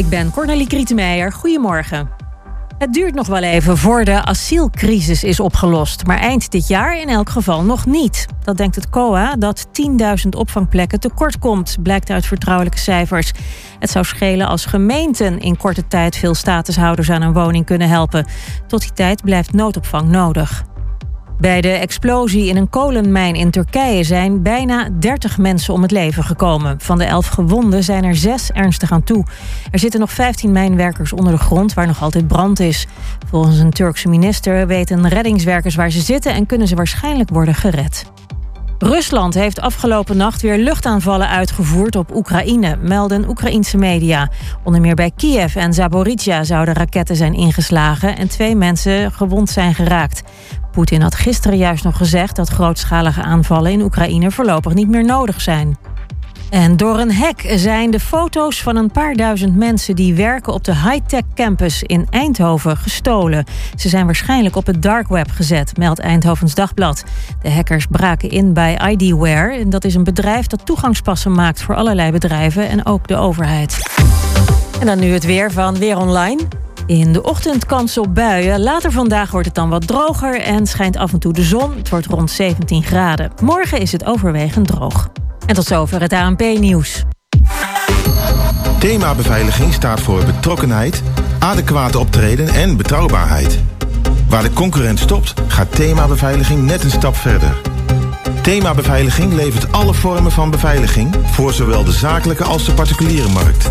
Ik ben Cornelie Krietenmeijer. Goedemorgen. Het duurt nog wel even voor de asielcrisis is opgelost. Maar eind dit jaar in elk geval nog niet. Dat denkt het COA dat 10.000 opvangplekken tekort komt, blijkt uit vertrouwelijke cijfers. Het zou schelen als gemeenten in korte tijd veel statushouders aan een woning kunnen helpen. Tot die tijd blijft noodopvang nodig. Bij de explosie in een kolenmijn in Turkije zijn bijna 30 mensen om het leven gekomen. Van de 11 gewonden zijn er 6 ernstig aan toe. Er zitten nog 15 mijnwerkers onder de grond waar nog altijd brand is. Volgens een Turkse minister weten reddingswerkers waar ze zitten en kunnen ze waarschijnlijk worden gered. Rusland heeft afgelopen nacht weer luchtaanvallen uitgevoerd op Oekraïne, melden Oekraïnse media. Onder meer bij Kiev en Zaporizhia zouden raketten zijn ingeslagen en twee mensen gewond zijn geraakt. Poetin had gisteren juist nog gezegd dat grootschalige aanvallen in Oekraïne voorlopig niet meer nodig zijn. En door een hack zijn de foto's van een paar duizend mensen die werken op de high-tech campus in Eindhoven gestolen. Ze zijn waarschijnlijk op het dark web gezet, meldt Eindhovens Dagblad. De hackers braken in bij IDware. En dat is een bedrijf dat toegangspassen maakt voor allerlei bedrijven en ook de overheid. En dan nu het weer van Weer Online. In de ochtend kans op buien. Later vandaag wordt het dan wat droger en schijnt af en toe de zon. Het wordt rond 17 graden. Morgen is het overwegend droog. En tot zover het ANP-nieuws. Thema beveiliging staat voor betrokkenheid, adequate optreden en betrouwbaarheid. Waar de concurrent stopt, gaat thema beveiliging net een stap verder. Thema beveiliging levert alle vormen van beveiliging voor zowel de zakelijke als de particuliere markt.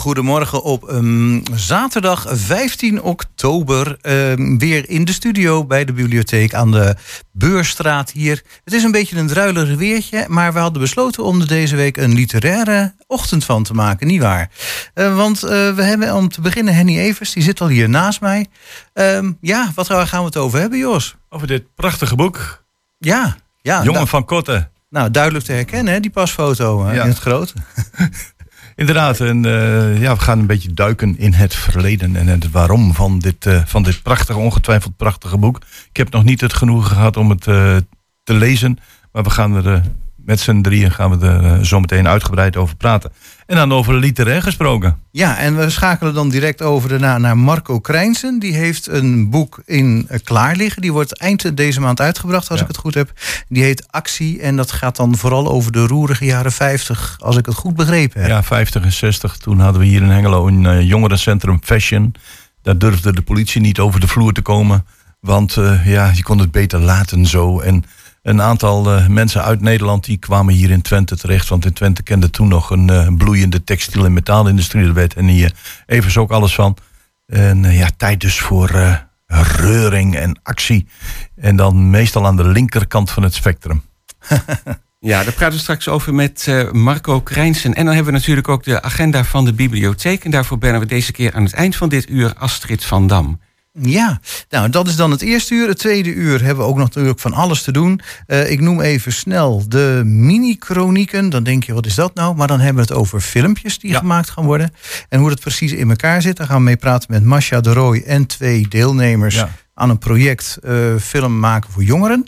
goedemorgen op um, zaterdag 15 oktober. Um, weer in de studio bij de bibliotheek aan de Beurstraat hier. Het is een beetje een druilerig weertje, maar we hadden besloten om er deze week een literaire ochtend van te maken, niet waar? Uh, want uh, we hebben om te beginnen Henny Evers, die zit al hier naast mij. Um, ja, wat gaan we het over hebben, Jos? Over dit prachtige boek. Ja, ja. Jongen van Kotten. Nou, duidelijk te herkennen, hè, die pasfoto uh, ja. in het groot. Inderdaad, en uh, ja, we gaan een beetje duiken in het verleden en het waarom van dit, uh, van dit prachtige, ongetwijfeld prachtige boek. Ik heb nog niet het genoegen gehad om het uh, te lezen, maar we gaan er met z'n drieën gaan we er zo meteen uitgebreid over praten. En dan over literair gesproken. Ja, en we schakelen dan direct over daarna naar Marco Krijnsen. Die heeft een boek in uh, klaar liggen. Die wordt eind deze maand uitgebracht, als ja. ik het goed heb. Die heet Actie en dat gaat dan vooral over de roerige jaren 50, als ik het goed begrepen heb. Ja, 50 en 60. Toen hadden we hier in Hengelo een uh, jongerencentrum Fashion. Daar durfde de politie niet over de vloer te komen. Want uh, ja, je kon het beter laten zo. En een aantal uh, mensen uit Nederland die kwamen hier in Twente terecht. Want in Twente kende toen nog een uh, bloeiende textiel- en metaalindustrie. Daar weet en hier even ook alles van. En ja, tijd dus voor reuring en actie. En dan meestal aan de linkerkant van het spectrum. ja, daar praten we straks over met Marco Krijnsen. En dan hebben we natuurlijk ook de agenda van de bibliotheek. En daarvoor bellen we deze keer aan het eind van dit uur Astrid van Dam. Ja, nou dat is dan het eerste uur. Het tweede uur hebben we ook nog natuurlijk van alles te doen. Uh, ik noem even snel de mini-chronieken. Dan denk je, wat is dat nou? Maar dan hebben we het over filmpjes die ja. gemaakt gaan worden. En hoe dat precies in elkaar zit. Daar gaan we mee praten met Masha de Rooij en twee deelnemers ja. aan een project uh, film maken voor jongeren.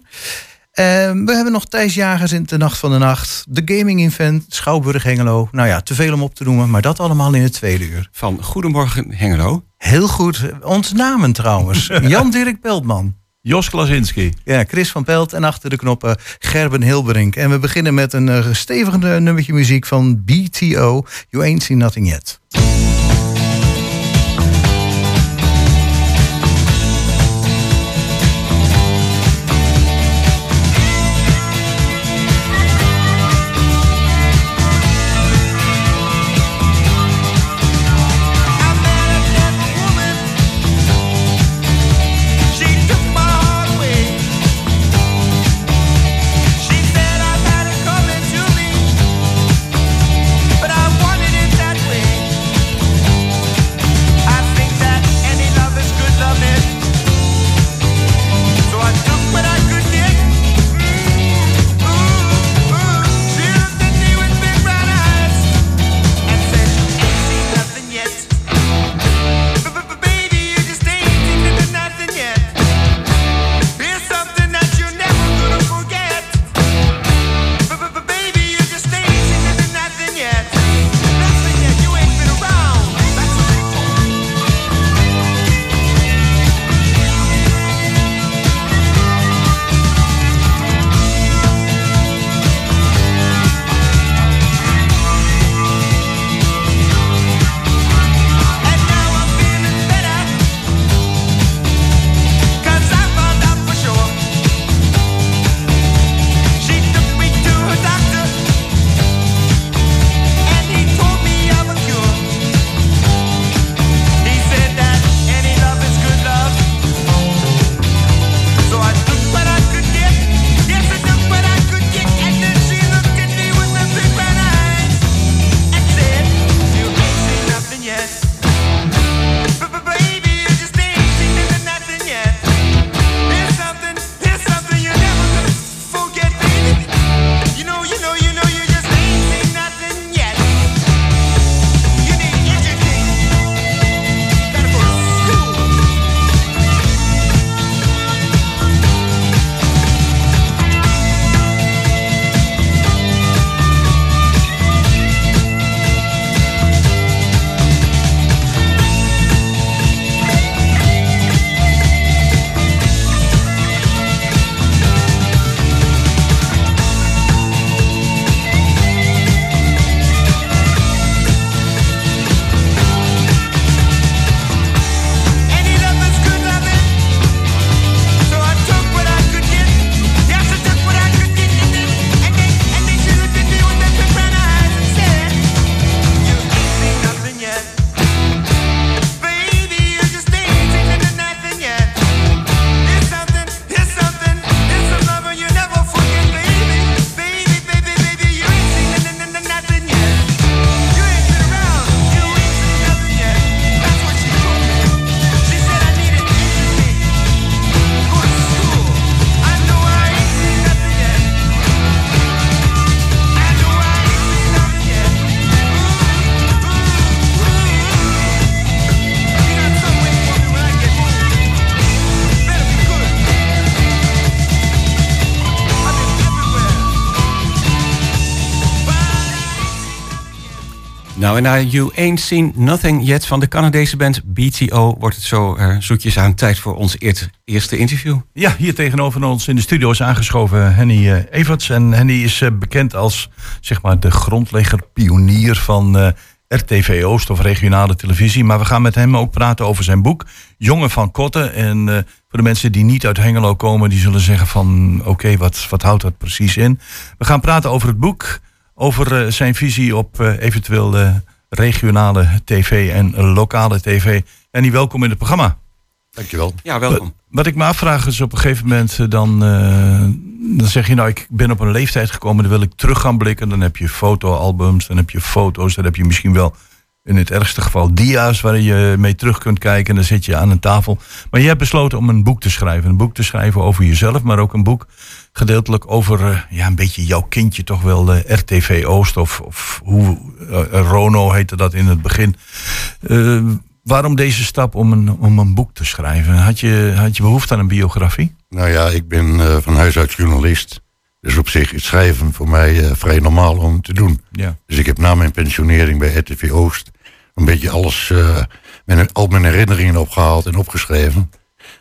Uh, we hebben nog Thijs Jagers in de Nacht van de Nacht. De Gaming Event, Schouwburg Hengelo. Nou ja, te veel om op te noemen, maar dat allemaal in het tweede uur. Van Goedemorgen Hengelo. Heel goed. Ons namen trouwens. Jan-Dirk Peltman. Jos Klasinski. Ja, Chris van Pelt en achter de knoppen Gerben Hilberink. En we beginnen met een uh, stevig nummertje muziek van BTO. You Ain't Seen Nothing Yet. Nou, en na You Ain't Seen Nothing Yet van de Canadese band BTO... wordt het zo uh, zoetjes aan tijd voor ons eerste interview. Ja, hier tegenover ons in de studio is aangeschoven Henny uh, Everts. En Henny is uh, bekend als zeg maar, de grondlegger, pionier van RTV Oost of regionale televisie. Maar we gaan met hem ook praten over zijn boek Jongen van Kotten. En voor de mensen die niet uit Hengelo komen, die zullen zeggen van... oké, wat, wat houdt dat precies in? We gaan praten over het boek over zijn visie op eventueel regionale tv en lokale tv. En die welkom in het programma. Dankjewel. Ja, welkom. Wat, wat ik me afvraag is op een gegeven moment dan, dan zeg je nou ik ben op een leeftijd gekomen, dan wil ik terug gaan blikken. Dan heb je fotoalbums, dan heb je foto's, dan heb je misschien wel in het ergste geval dia's waar je mee terug kunt kijken. En dan zit je aan een tafel. Maar je hebt besloten om een boek te schrijven. Een boek te schrijven over jezelf, maar ook een boek gedeeltelijk over uh, ja, een beetje jouw kindje toch wel, de RTV Oost of, of hoe uh, Rono heette dat in het begin. Waarom deze stap om een, om een boek te schrijven? Had je, had je behoefte aan een biografie? Nou ja, ik ben van huis uit journalist. Dus op zich is schrijven voor mij vrij normaal om te doen. Ja. Dus ik heb na mijn pensionering bij RTV Oost een beetje alles, mijn, al mijn herinneringen opgehaald en opgeschreven.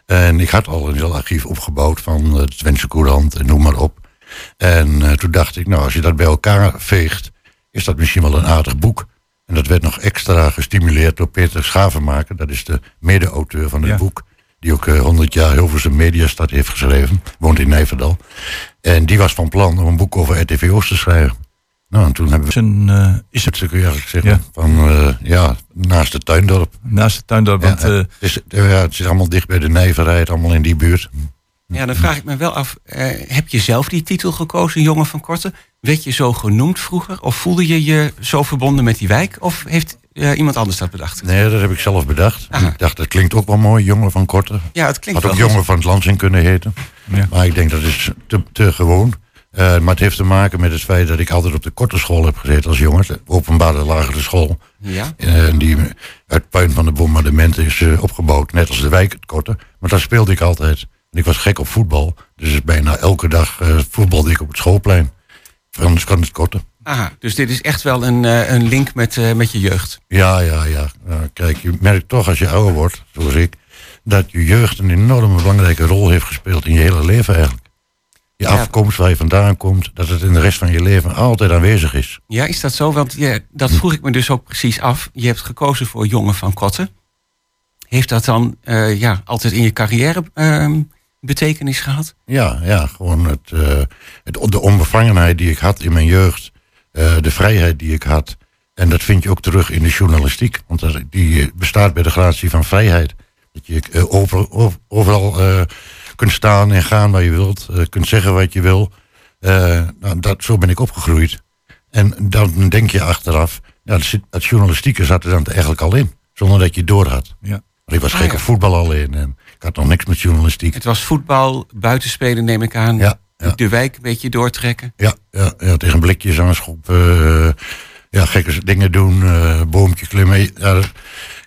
En ik had al een heel archief opgebouwd van de Twentse Courant en noem maar op. En uh, toen dacht ik, nou, als je dat bij elkaar veegt, is dat misschien wel een aardig boek. En dat werd nog extra gestimuleerd door Peter Schavenmaker. Dat is de mede-auteur van het ja. boek. Die ook uh, 100 jaar Hilversum Mediastad heeft geschreven. Woont in Nijverdal. En die was van plan om een boek over RTV Oost te schrijven. Nou, en toen hebben we... Een, uh, is het... kun je eigenlijk zeggen. Ja. Van, uh, ja, naast het tuindorp. Naast het tuindorp, want... Ja, het, is, ja, het is allemaal dicht bij de Nijverheid, allemaal in die buurt. Ja, dan vraag ik me wel af, uh, heb je zelf die titel gekozen, Jongen van Korte? Werd je zo genoemd vroeger? Of voelde je je zo verbonden met die wijk? Of heeft uh, iemand anders dat bedacht? Nee, dat heb ik zelf bedacht. Aha. Ik dacht, dat klinkt ook wel mooi, Jongen van Korte. Ja, het klinkt Had ook wel Jongen van het Lansing kunnen heten. Ja. Maar ik denk, dat is te, te gewoon. Uh, maar het heeft te maken met het feit dat ik altijd op de korte school heb gezeten als jongen. De openbare lagere school. Ja. Uh, die uit puin van de bombardementen is uh, opgebouwd. Net als de wijk het korte. Maar daar speelde ik altijd. En ik was gek op voetbal. Dus bijna elke dag voetbalde ik op het schoolplein. Anders kan het korte. Aha, dus dit is echt wel een, een link met, met je jeugd. Ja, ja, ja. kijk, je merkt toch als je ouder wordt, zoals ik... dat je jeugd een enorme belangrijke rol heeft gespeeld in je hele leven eigenlijk je ja. afkomst, waar je vandaan komt, dat het in de rest van je leven altijd aanwezig is. Ja, is dat zo? Want ja, dat vroeg ik me dus ook precies af. Je hebt gekozen voor jongen van Kotten. Heeft dat dan uh, ja, altijd in je carrière uh, betekenis gehad? Ja, ja gewoon het, uh, het, de onbevangenheid die ik had in mijn jeugd. Uh, de vrijheid die ik had. En dat vind je ook terug in de journalistiek. Want dat, die bestaat bij de gratie van vrijheid. Dat je over, over, overal kunt staan en gaan waar je wilt. Uh, kunt zeggen wat je wil. Uh, nou, dat, zo ben ik opgegroeid. En dan denk je achteraf, ja, het journalistieke zat er dan eigenlijk al in. Zonder dat je het door had. Ja. Want ik was Ah, gek ja. op voetbal alleen. En ik had nog niks met journalistiek. Het was voetbal, buitenspelen neem ik aan. Ja, ja. De wijk een beetje doortrekken. Ja, ja, ja tegen blikjes aanschoppen. Uh, ja, gekke dingen doen. Uh, boompje klimmen. Ja,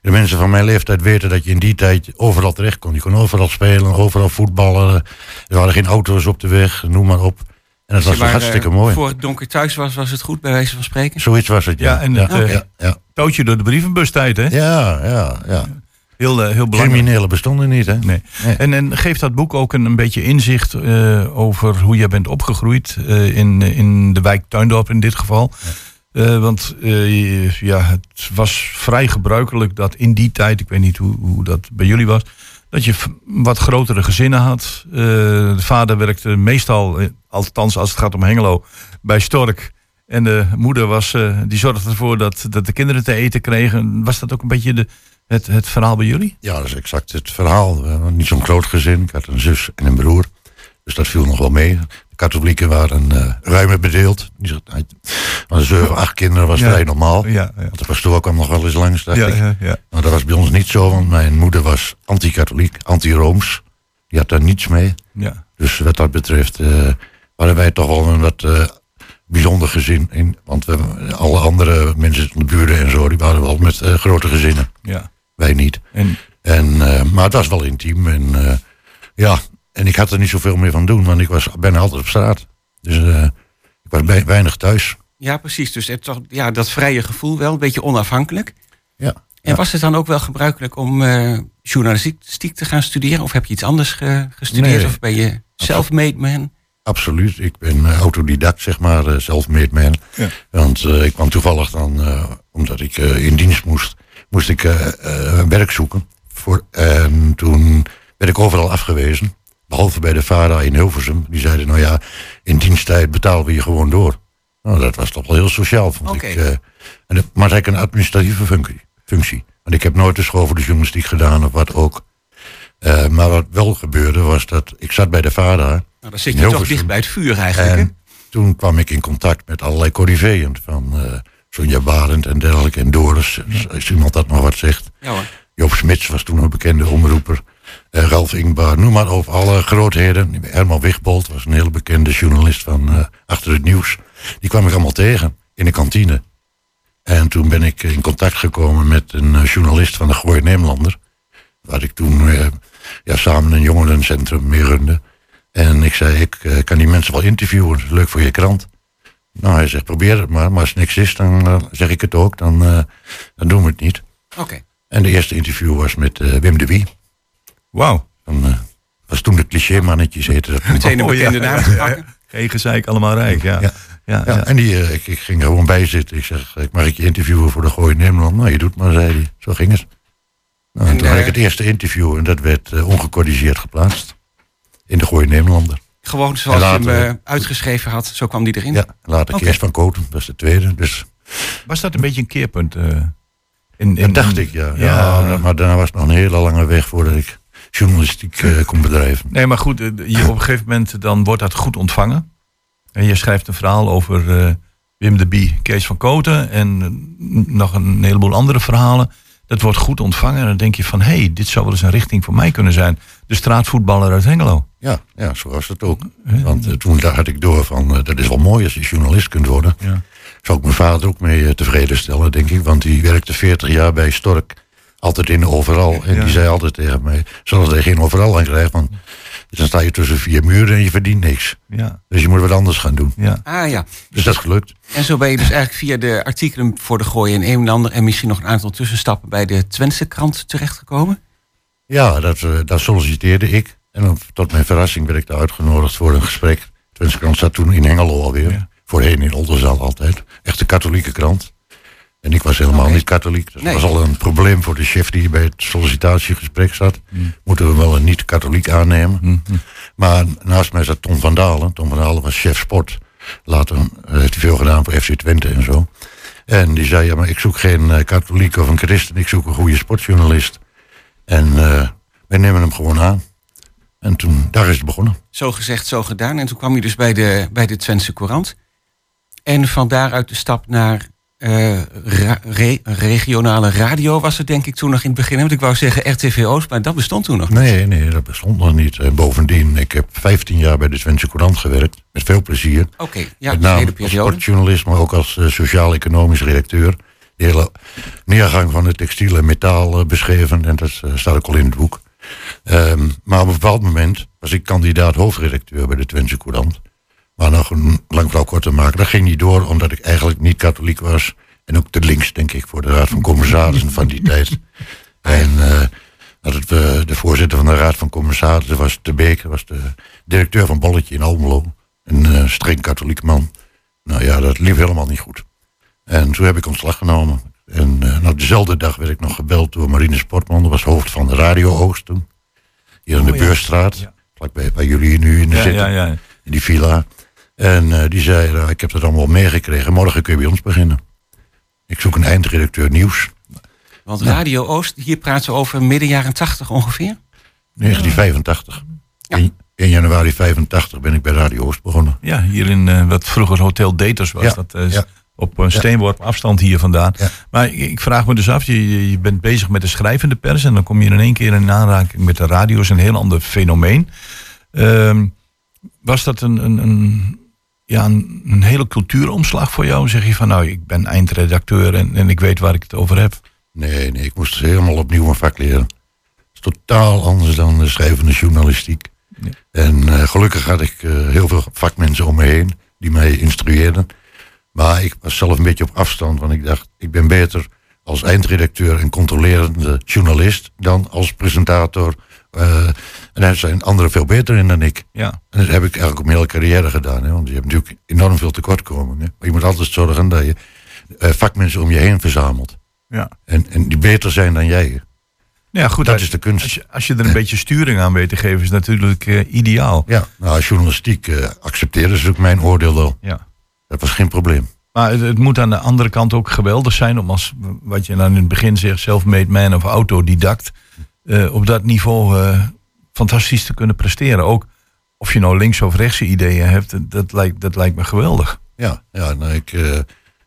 de mensen van mijn leeftijd weten dat je in die tijd overal terecht kon. Je kon overal spelen, overal voetballen. Er waren geen auto's op de weg, noem maar op. En dat was hartstikke eh, mooi. Voor het donker thuis was, was het goed, bij wijze van spreken. Zoiets was het, ja. Ja, en ja, eh, ja, ja. Touwtje door de brievenbustijd, hè? ja, ja, ja. Heel, eh, heel belangrijk. Criminelen bestonden niet, hè? Nee. Nee. En, en geeft dat boek ook een, een beetje inzicht eh, over hoe jij bent opgegroeid eh, in, in de wijk Tuindorp in dit geval. Want ja, het was vrij gebruikelijk dat in die tijd, ik weet niet hoe, hoe dat bij jullie was, dat je wat grotere gezinnen had. De vader werkte meestal, althans als het gaat om Hengelo, bij Stork. En de moeder was, die zorgde ervoor dat, dat de kinderen te eten kregen. Was dat ook een beetje de, het, het verhaal bij jullie? Ja, dat is exact het verhaal. Niet zo'n groot gezin. Ik had een zus en een broer. Dus dat viel nog wel mee. De katholieken waren uh, ruimer bedeeld. Maar zeven, acht kinderen was Ja. vrij normaal. Ja, ja. Want de pastoor kwam nog wel eens langs, dacht Ja, ik. ja, ja. Maar dat was bij ons niet zo, want mijn moeder was anti-katholiek, anti-rooms. Die had daar niets mee. ja. Dus wat dat betreft eh, waren wij toch wel een wat eh, bijzonder gezin. In, want we, alle andere mensen, de buren en zo, die waren wel met eh, grote gezinnen. ja. Wij niet. En En, eh, maar het was wel intiem. En, eh, ja, en ik had er niet zoveel meer van doen, want ik was bijna altijd op straat. Dus eh, ik was bij- weinig thuis. Ja, precies. Dus het, toch, ja, dat vrije gevoel wel, een beetje onafhankelijk. Ja. En Ja. was het dan ook wel gebruikelijk om journalistiek te gaan studeren? Of heb je iets anders ge- gestudeerd? Nee. Of ben je self-made man? Absoluut. Ik ben autodidact, zeg maar, eh, self-made man. Ja. Want ik kwam toevallig dan, omdat ik in dienst moest, moest ik eh, eh, werk zoeken. Voor, en toen werd ik overal afgewezen. Behalve bij de VARA in Hilversum. Die zeiden, nou ja, in diensttijd betalen we je gewoon door. Nou, dat was toch wel heel sociaal, vond Oké. ik. eh. en het, maar het had een administratieve functie, functie. Want ik heb nooit de school voor de journalistiek gedaan of wat ook. Maar wat wel gebeurde was dat ik zat bij de VARA. Nou, dan zit je toch dicht bij het vuur eigenlijk. hè? En toen kwam ik in contact met allerlei corriveeën. Van Sonja Barend en dergelijke. En Doris, als iemand dat nog wat zegt. Ja hoor. Joop Smits was toen een bekende omroeper. Eh, Ralf Ingbar, noem maar op. Alle grootheden. Herman Wigbold was een hele bekende journalist van eh, Achter het Nieuws. Die kwam ik allemaal tegen in de kantine. En toen ben ik in contact gekomen met een eh, journalist van de Gooi Nederlander. Waar ik toen ja, samen een jongerencentrum mee runde. En ik zei, ik kan die mensen wel interviewen. Leuk voor je krant. Nou, hij zegt, probeer het maar. Maar als niks is, dan eh, zeg ik het ook. Dan, eh, dan doen we het niet. Oké. En de eerste interview was met eh, Wim de Wie. Wauw. Dan, was toen de cliché-mannetjes heette dat. Meteen een Oh, bekende naam te pakken. Geen gezeik, allemaal rijk. Ja. Ja. Ja. Ja, Ja, en die, ik, ik ging er gewoon bij zitten. Ik zeg, ik mag ik je interviewen voor de Gooi Nederland? Nou, je doet maar, zei hij. Zo ging het. Nou, en En, toen had ik het eerste interview en dat werd ongecorrigeerd geplaatst. In de Gooi Nederlander. Gewoon zoals je hem eh, uitgeschreven had, zo kwam die erin. Ja, later. Kees van Koten, dat is de tweede. Dus Was dat een beetje een keerpunt? eh, in, in, dat dacht ik, ja. ja. Ja. maar daarna was het nog een hele lange weg voordat ik journalistiek eh, kon bedrijven. Nee, maar goed, je, op een gegeven moment dan wordt dat goed ontvangen. En je schrijft een verhaal over eh, Wim de Bie, Kees van Koten en nog een heleboel andere verhalen. Dat wordt goed ontvangen en dan denk je van, hé, hey, dit zou wel eens een richting voor mij kunnen zijn. De straatvoetballer uit Hengelo. Ja, ja, zo was het ook. Want eh, toen had ik door van, eh, dat is wel mooi als je journalist kunt worden. Ja. Zou ik mijn vader ook mee eh, tevreden stellen, denk ik. Want die werkte 40 jaar bij Stork. Altijd in overal. En Ja. die zei altijd tegen mij, zoals hij geen overal aan krijgt. Want dan sta je tussen vier muren en je verdient niks. Ja, Dus je moet wat anders gaan doen. ja. Ah ja. Dus dat is gelukt. En zo ben je dus eigenlijk via de artikelen voor de Gooi en Eemlander... en misschien nog een aantal tussenstappen bij de Twentse krant terechtgekomen. Ja, dat, eh, dat solliciteerde ik. En dan, tot mijn verrassing werd ik daar uitgenodigd voor een gesprek. Twentse krant zat toen in Hengelo alweer. Ja. Voorheen in Oldenzaal altijd. Echt een katholieke krant. En ik was helemaal niet katholiek. Dat Nee. was al een probleem voor de chef die bij het sollicitatiegesprek zat. Moeten we wel een niet-katholiek aannemen. Hm, Maar naast mij zat Tom van Dalen. Tom van Dalen was chef sport. Later eh, heeft hij veel gedaan voor FC Twente en zo. En die zei, ja, maar ik zoek geen eh, katholiek of een christen. Ik zoek een goede sportjournalist. En eh, wij nemen hem gewoon aan. En toen, daar is het begonnen. Zo gezegd, zo gedaan. En toen kwam je dus bij de, bij de Twentse Courant. En van daaruit de stap naar eh, ra- re- regionale radio was het denk ik toen nog in het begin. Want ik wou zeggen RTV Oost, maar dat bestond toen nog niet. Nee, nee, dat bestond nog niet. En bovendien, ik heb 15 jaar bij de Twentse Courant gewerkt. Met veel plezier. Oké, ja, Met name als sportjournalist, maar ook als eh, sociaal-economisch redacteur. De hele neergang van het textiel en metaal eh, beschreven. En dat eh, staat ook al in het boek. Ehm, maar op een bepaald moment was ik kandidaat hoofdredacteur bij de Twentse Courant. Maar nog een lang verhaal kort te maken. Dat ging niet door, omdat ik eigenlijk niet katholiek was. En ook te links, denk ik, voor de Raad van Commissarissen van die tijd. En eh, dat het, eh, de voorzitter van de Raad van Commissarissen was Te Beek. was de directeur van Bolletje in Almelo. Een eh, streng katholiek man. Nou ja, dat liep helemaal niet goed. En toen heb ik ontslag genomen. En nou, dezelfde dag werd ik nog gebeld door Marine Sportman. Dat was hoofd van de Radio Oost toen. Hier in de Oh, ja. Beurstraat. Ja. Vlakbij bij jullie nu in de Ja, zitten. ja, ja. In die villa. En eh, die zei, nou, ik heb dat allemaal meegekregen. Morgen kun je bij ons beginnen. Ik zoek een eindredacteur nieuws. Want Radio Oost, hier praten we over midden jaren tachtig ongeveer. 1985. Ja. In, in januari 85 ben ik bij Radio Oost begonnen. Ja, hier in eh, wat vroeger Hotel Daters was. Ja, Dat eh, is ja. op een steenworp afstand hier vandaan. Ja. Maar ik, ik vraag me dus af, je, je- je bent bezig met de schrijvende pers... en dan kom je in één keer in aanraking met de radio. is een heel ander fenomeen. Ehm, was dat een, een, een, ja, een, een hele cultuuromslag voor jou? Zeg je van, nou, ik ben eindredacteur en, en ik weet waar ik het over heb. Nee, nee, ik moest helemaal opnieuw een vak leren. Het is totaal anders dan de schrijvende journalistiek. Ja. En eh, gelukkig had ik eh, heel veel vakmensen om me heen die mij instrueerden. Maar ik was zelf een beetje op afstand, want ik dacht, ik ben beter als eindredacteur en controlerende journalist dan als presentator. Uh, en daar zijn anderen veel beter in dan ik. Ja. En dat heb ik eigenlijk op mijn hele carrière gedaan. Hè? Want je hebt natuurlijk enorm veel tekortkomingen. Maar je moet altijd zorgen dat je uh, vakmensen om je heen verzamelt. Ja. En, en die beter zijn dan jij. Ja, goed. Dat als, is de kunst. Als je, als je er een beetje sturing aan weet te geven, is natuurlijk uh, ideaal. Ja, nou, journalistiek uh, accepteren is ook mijn oordeel wel. Ja. Dat was geen probleem. Maar het, het, moet aan de andere kant ook geweldig zijn om als, wat je dan in het begin zegt, self-made man of autodidact, uh, op dat niveau fantastisch te kunnen presteren. Ook of je nou links of rechtse ideeën hebt, dat lijkt, dat lijkt me geweldig. Ja, ja nou, ik uh,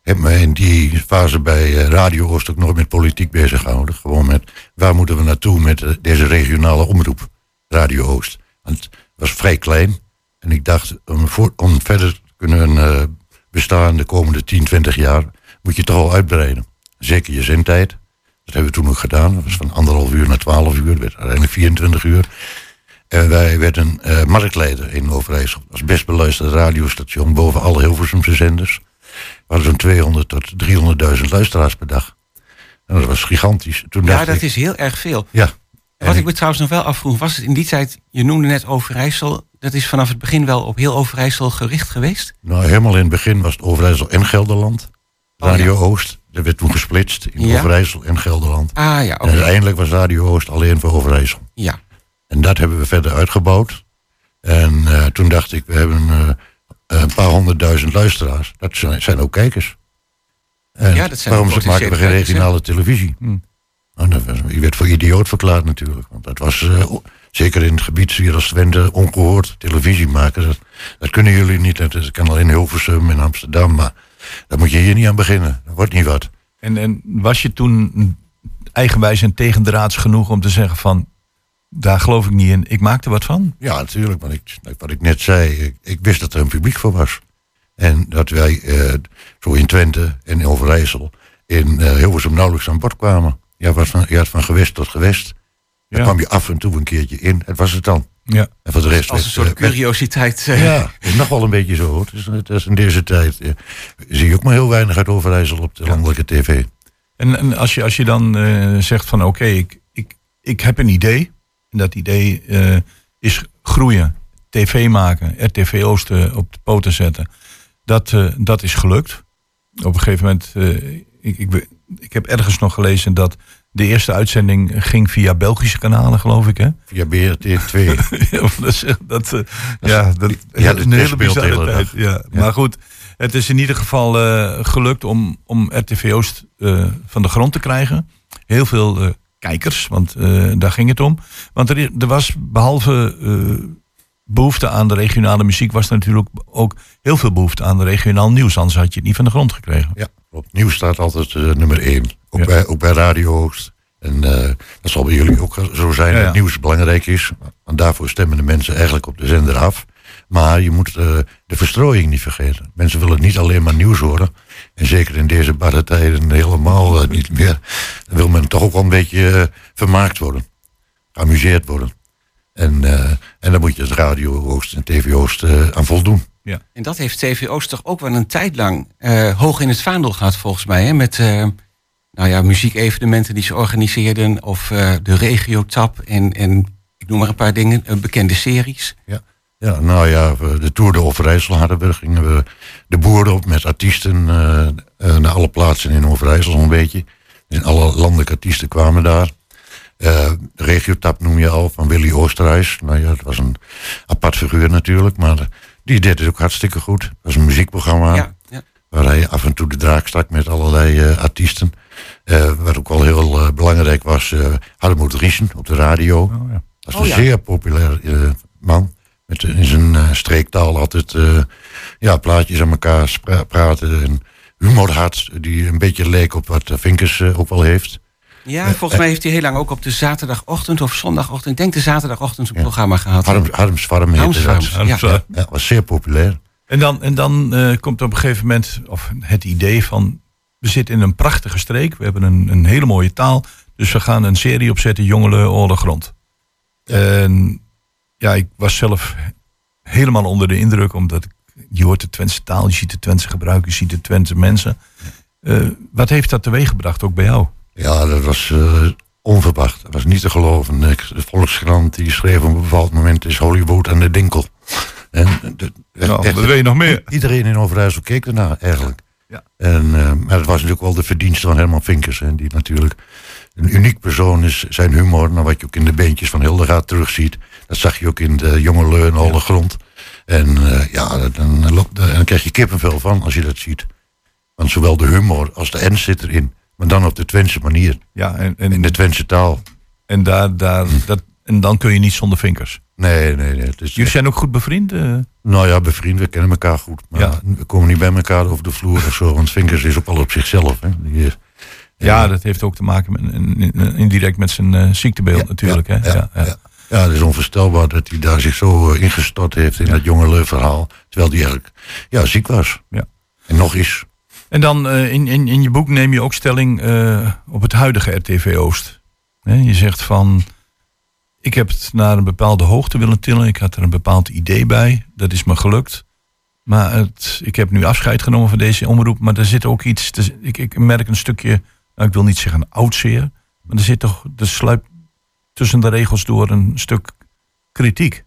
heb me in die fase bij Radio Oost ook nooit met politiek bezig gehouden. Gewoon met waar moeten we naartoe met deze regionale omroep, Radio Oost. Want het was vrij klein en ik dacht, om, om verder te kunnen bestaan de komende 10, 20 jaar, moet je toch al uitbreiden. Zeker je zendtijd. Dat hebben we toen ook gedaan. Dat was van anderhalf uur naar twaalf uur. Dat werd uiteindelijk 24 uur. En wij werden uh, marktleider in Overijssel. Dat was best beluisterd radiostation boven alle Hilversumse zenders. We hadden zo'n 200 tot 300.000 luisteraars per dag. En dat was gigantisch. Toen ja, dat ik, is heel erg veel. Ja. Wat ik me trouwens nog wel afvroeg, was het in die tijd, je noemde net Overijssel, dat is vanaf het begin wel op heel Overijssel gericht geweest? Nou, helemaal in het begin was het Overijssel en Gelderland. Radio Oh, ja. Oost. Dat werd toen gesplitst in Ja. Overijssel en Gelderland. Ah ja, oké. En uiteindelijk was Radio Oost alleen voor Overijssel. Ja. En dat hebben we verder uitgebouwd. En eh, toen dacht ik, we hebben eh, een paar honderdduizend luisteraars. Dat zijn, zijn ook kijkers. En Ja, dat zijn waarom ze maken we geen regionale televisie? Hm. Nou, dat was, je werd voor idioot verklaard natuurlijk. Want dat was, eh, zeker in het gebied hier als Twente, ongehoord. Televisie maken, dat, dat kunnen jullie niet. Dat, kan alleen Hilversum en Amsterdam. Maar daar moet je hier niet aan beginnen. Dat wordt niet wat. En, en was je toen eigenwijs en tegendraads genoeg om te zeggen van, daar geloof ik niet in, ik maak er wat van? Ja, natuurlijk. Want ik, wat ik net zei, ik, ik wist dat er een publiek voor was. En dat wij eh, zo in Twente en in Overijssel in eh, Hilversum nauwelijks aan bod kwamen. Je had, van, je had van gewest tot gewest. Daar Ja. kwam je af en toe een keertje in. Het was het dan. Ja. En voor de rest... Als een soort eh, werd- curiositeit. eh, ja, nog wel een beetje zo. hoor. Het is, het is in deze tijd eh, zie je ook maar heel weinig uit Overijssel op de landelijke tv. En, en als, je, als je dan eh, zegt van oké, ik, ik, ik heb een idee. En dat idee eh, is groeien, tv maken, RTV Oosten op de poten zetten. Dat, eh, dat is gelukt. Op een gegeven moment, eh, ik, ik, ik heb ergens nog gelezen dat de eerste uitzending ging via Belgische kanalen, geloof ik. Hè? Via BRT 2. Ja, maar dat, dat, eh, ja, dat Ja, is een hele bizarre tijd. Ja. Ja. Maar goed, het is in ieder geval eh, gelukt om, om RTV Oost eh, van de grond te krijgen. Heel veel eh, kijkers, want eh, daar ging het om. Want er, er was behalve eh, behoefte aan de regionale muziek, was er natuurlijk ook heel veel behoefte aan de regionaal nieuws. Anders had je het niet van de grond gekregen. Ja, klopt. Nieuws staat altijd eh, nummer één. Ook, Ja. bij, ook bij Radio Oost. En eh, dat zal bij jullie ook zo zijn Ja, ja. dat nieuws belangrijk is. Want daarvoor stemmen de mensen eigenlijk op de zender af. Maar je moet eh, de verstrooiing niet vergeten. Mensen willen niet alleen maar nieuws horen. En zeker in deze barre tijden helemaal eh, niet meer. Dan wil men toch ook wel een beetje vermaakt worden. Geamuseerd worden. En, eh, en dan moet je het Radio Oost en TV Oost eh, aan voldoen. En dat heeft TV Oost toch ook wel een tijd lang eh, hoog in het vaandel gehad, volgens mij. Hè? Met eh, nou ja, muziekevenementen die ze organiseerden. Of eh, de regiotap. En, en ik noem maar een paar dingen. eh, bekende series. Ja, nou ja, de Tour de Overijssel hadden we. Gingen we de boeren op met artiesten eh, naar alle plaatsen in Overijssel zo'n beetje. En alle landelijke artiesten kwamen daar. De regiotap noem je al, van Willy Oosterhuis. Nou ja, dat was een apart figuur natuurlijk, maar die deed het ook hartstikke goed. Dat was een muziekprogramma Ja, ja. Waar hij af en toe de draak stak met allerlei eh, artiesten. Eh, wat ook wel heel eh, belangrijk was, eh Harmoed Riesen op de radio. Oh, ja. Dat is Oh, een ja. zeer populair eh, man. Met in zijn eh, streektaal altijd eh, ja, plaatjes aan elkaar praten. En humor had die een beetje leek op wat Vinkers ook wel heeft. Ja, volgens mij heeft hij heel lang ook op de zaterdagochtend of zondagochtend. Ik denk de zaterdagochtend een programma gehad. Harm, Harms Farm heette Harms dat. Farm. Ja, Ja. Ja, was zeer populair. En dan, en dan eh, komt op een gegeven moment of het idee van... we zitten in een prachtige streek, we hebben een, een hele mooie taal... dus we gaan een serie opzetten, Jongelen Oorlog Grond. En ja, ik was zelf helemaal onder de indruk... omdat ik je hoort de Twentse taal, je ziet de Twentse gebruik, je ziet de Twentse mensen. Eh, wat heeft dat teweeggebracht ook bij jou? Ja, dat was eh, onverwacht. Dat was niet te geloven. De Volkskrant die schreef op een bepaald moment is Hollywood aan de dinkel. En de, Nou, echt- wat wil je nog meer? Iedereen in Overijssel keek ernaar eigenlijk. Ja. En, eh, maar het was natuurlijk wel de verdienste van Herman Vinkers. Hè, die natuurlijk een uniek persoon is. Zijn humor, nou, wat je ook in de beentjes van Hildegaard terugziet. Dat zag je ook in de jonge Leun, Alle Grond. En eh, ja, dan, loopt- dan krijg je kippenvel van als je dat ziet. Want zowel de humor als de ernst zit erin. Maar dan op de Twentse manier. Ja, en, In en, de Twentse taal. en, daar, daar, dat, en dan kun je niet zonder vinkers. Nee, nee, nee. Is, Jullie zijn ook goed bevriend? eh? Nou ja, bevriend, we kennen elkaar goed. Maar Ja. we komen niet bij elkaar over de vloer of zo. Want Vinkers is ook al op zichzelf. Hè. Is- ja, dat heeft ook te maken met, in- in- indirect met zijn eh, ziektebeeld Ja, natuurlijk. ja, hè? ja, ja. Ja, het is onvoorstelbaar dat hij daar zich zo eh, ingestort heeft in dat jonge verhaal. Terwijl hij eigenlijk ja, ziek was. Ja. En nog is. En dan eh, in, in, in je boek neem je ook stelling eh, op het huidige RTV Oost. Je zegt van, ik heb het naar een bepaalde hoogte willen tillen. Ik had er een bepaald idee bij. Dat is me gelukt. Maar het, ik heb nu afscheid genomen van deze omroep. Maar er zit ook iets, ik, ik merk een stukje, nou, ik wil niet zeggen oudseer. Maar er zit toch, er sluipt tussen de regels door een stuk kritiek.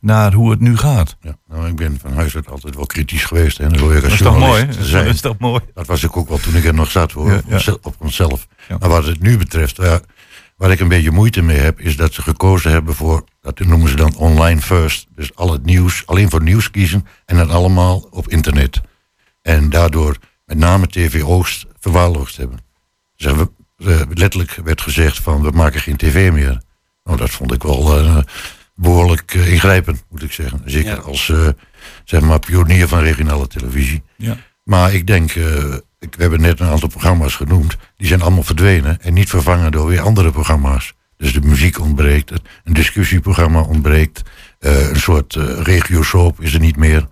Naar hoe het nu gaat. Ja, nou, ik ben van huis uit altijd wel kritisch geweest. Hè. Dat, Dat is toch mooi? Dat is toch mooi? Dat was ik ook wel toen ik er nog zat hoor, Ja, op, ja. onszelf- op onszelf. Ja. Maar wat het nu betreft, ja, waar ik een beetje moeite mee heb, is dat ze gekozen hebben voor, dat noemen ze dan online first. Dus al het nieuws, alleen voor nieuws kiezen en dat allemaal op internet. En daardoor met name TV Oost verwaarloosd hebben. Ze eh, letterlijk werd gezegd van we maken geen tv meer. Nou, dat vond ik wel eh, behoorlijk eh, ingrijpend, moet ik zeggen. Zeker Ja. als zeg maar pionier van regionale televisie. Ja. Maar ik denk, ik, we hebben net een aantal programma's genoemd. Die zijn allemaal verdwenen en niet vervangen door weer andere programma's. Dus de muziek ontbreekt, een discussieprogramma ontbreekt. eh, een soort eh regio-soap is er niet meer.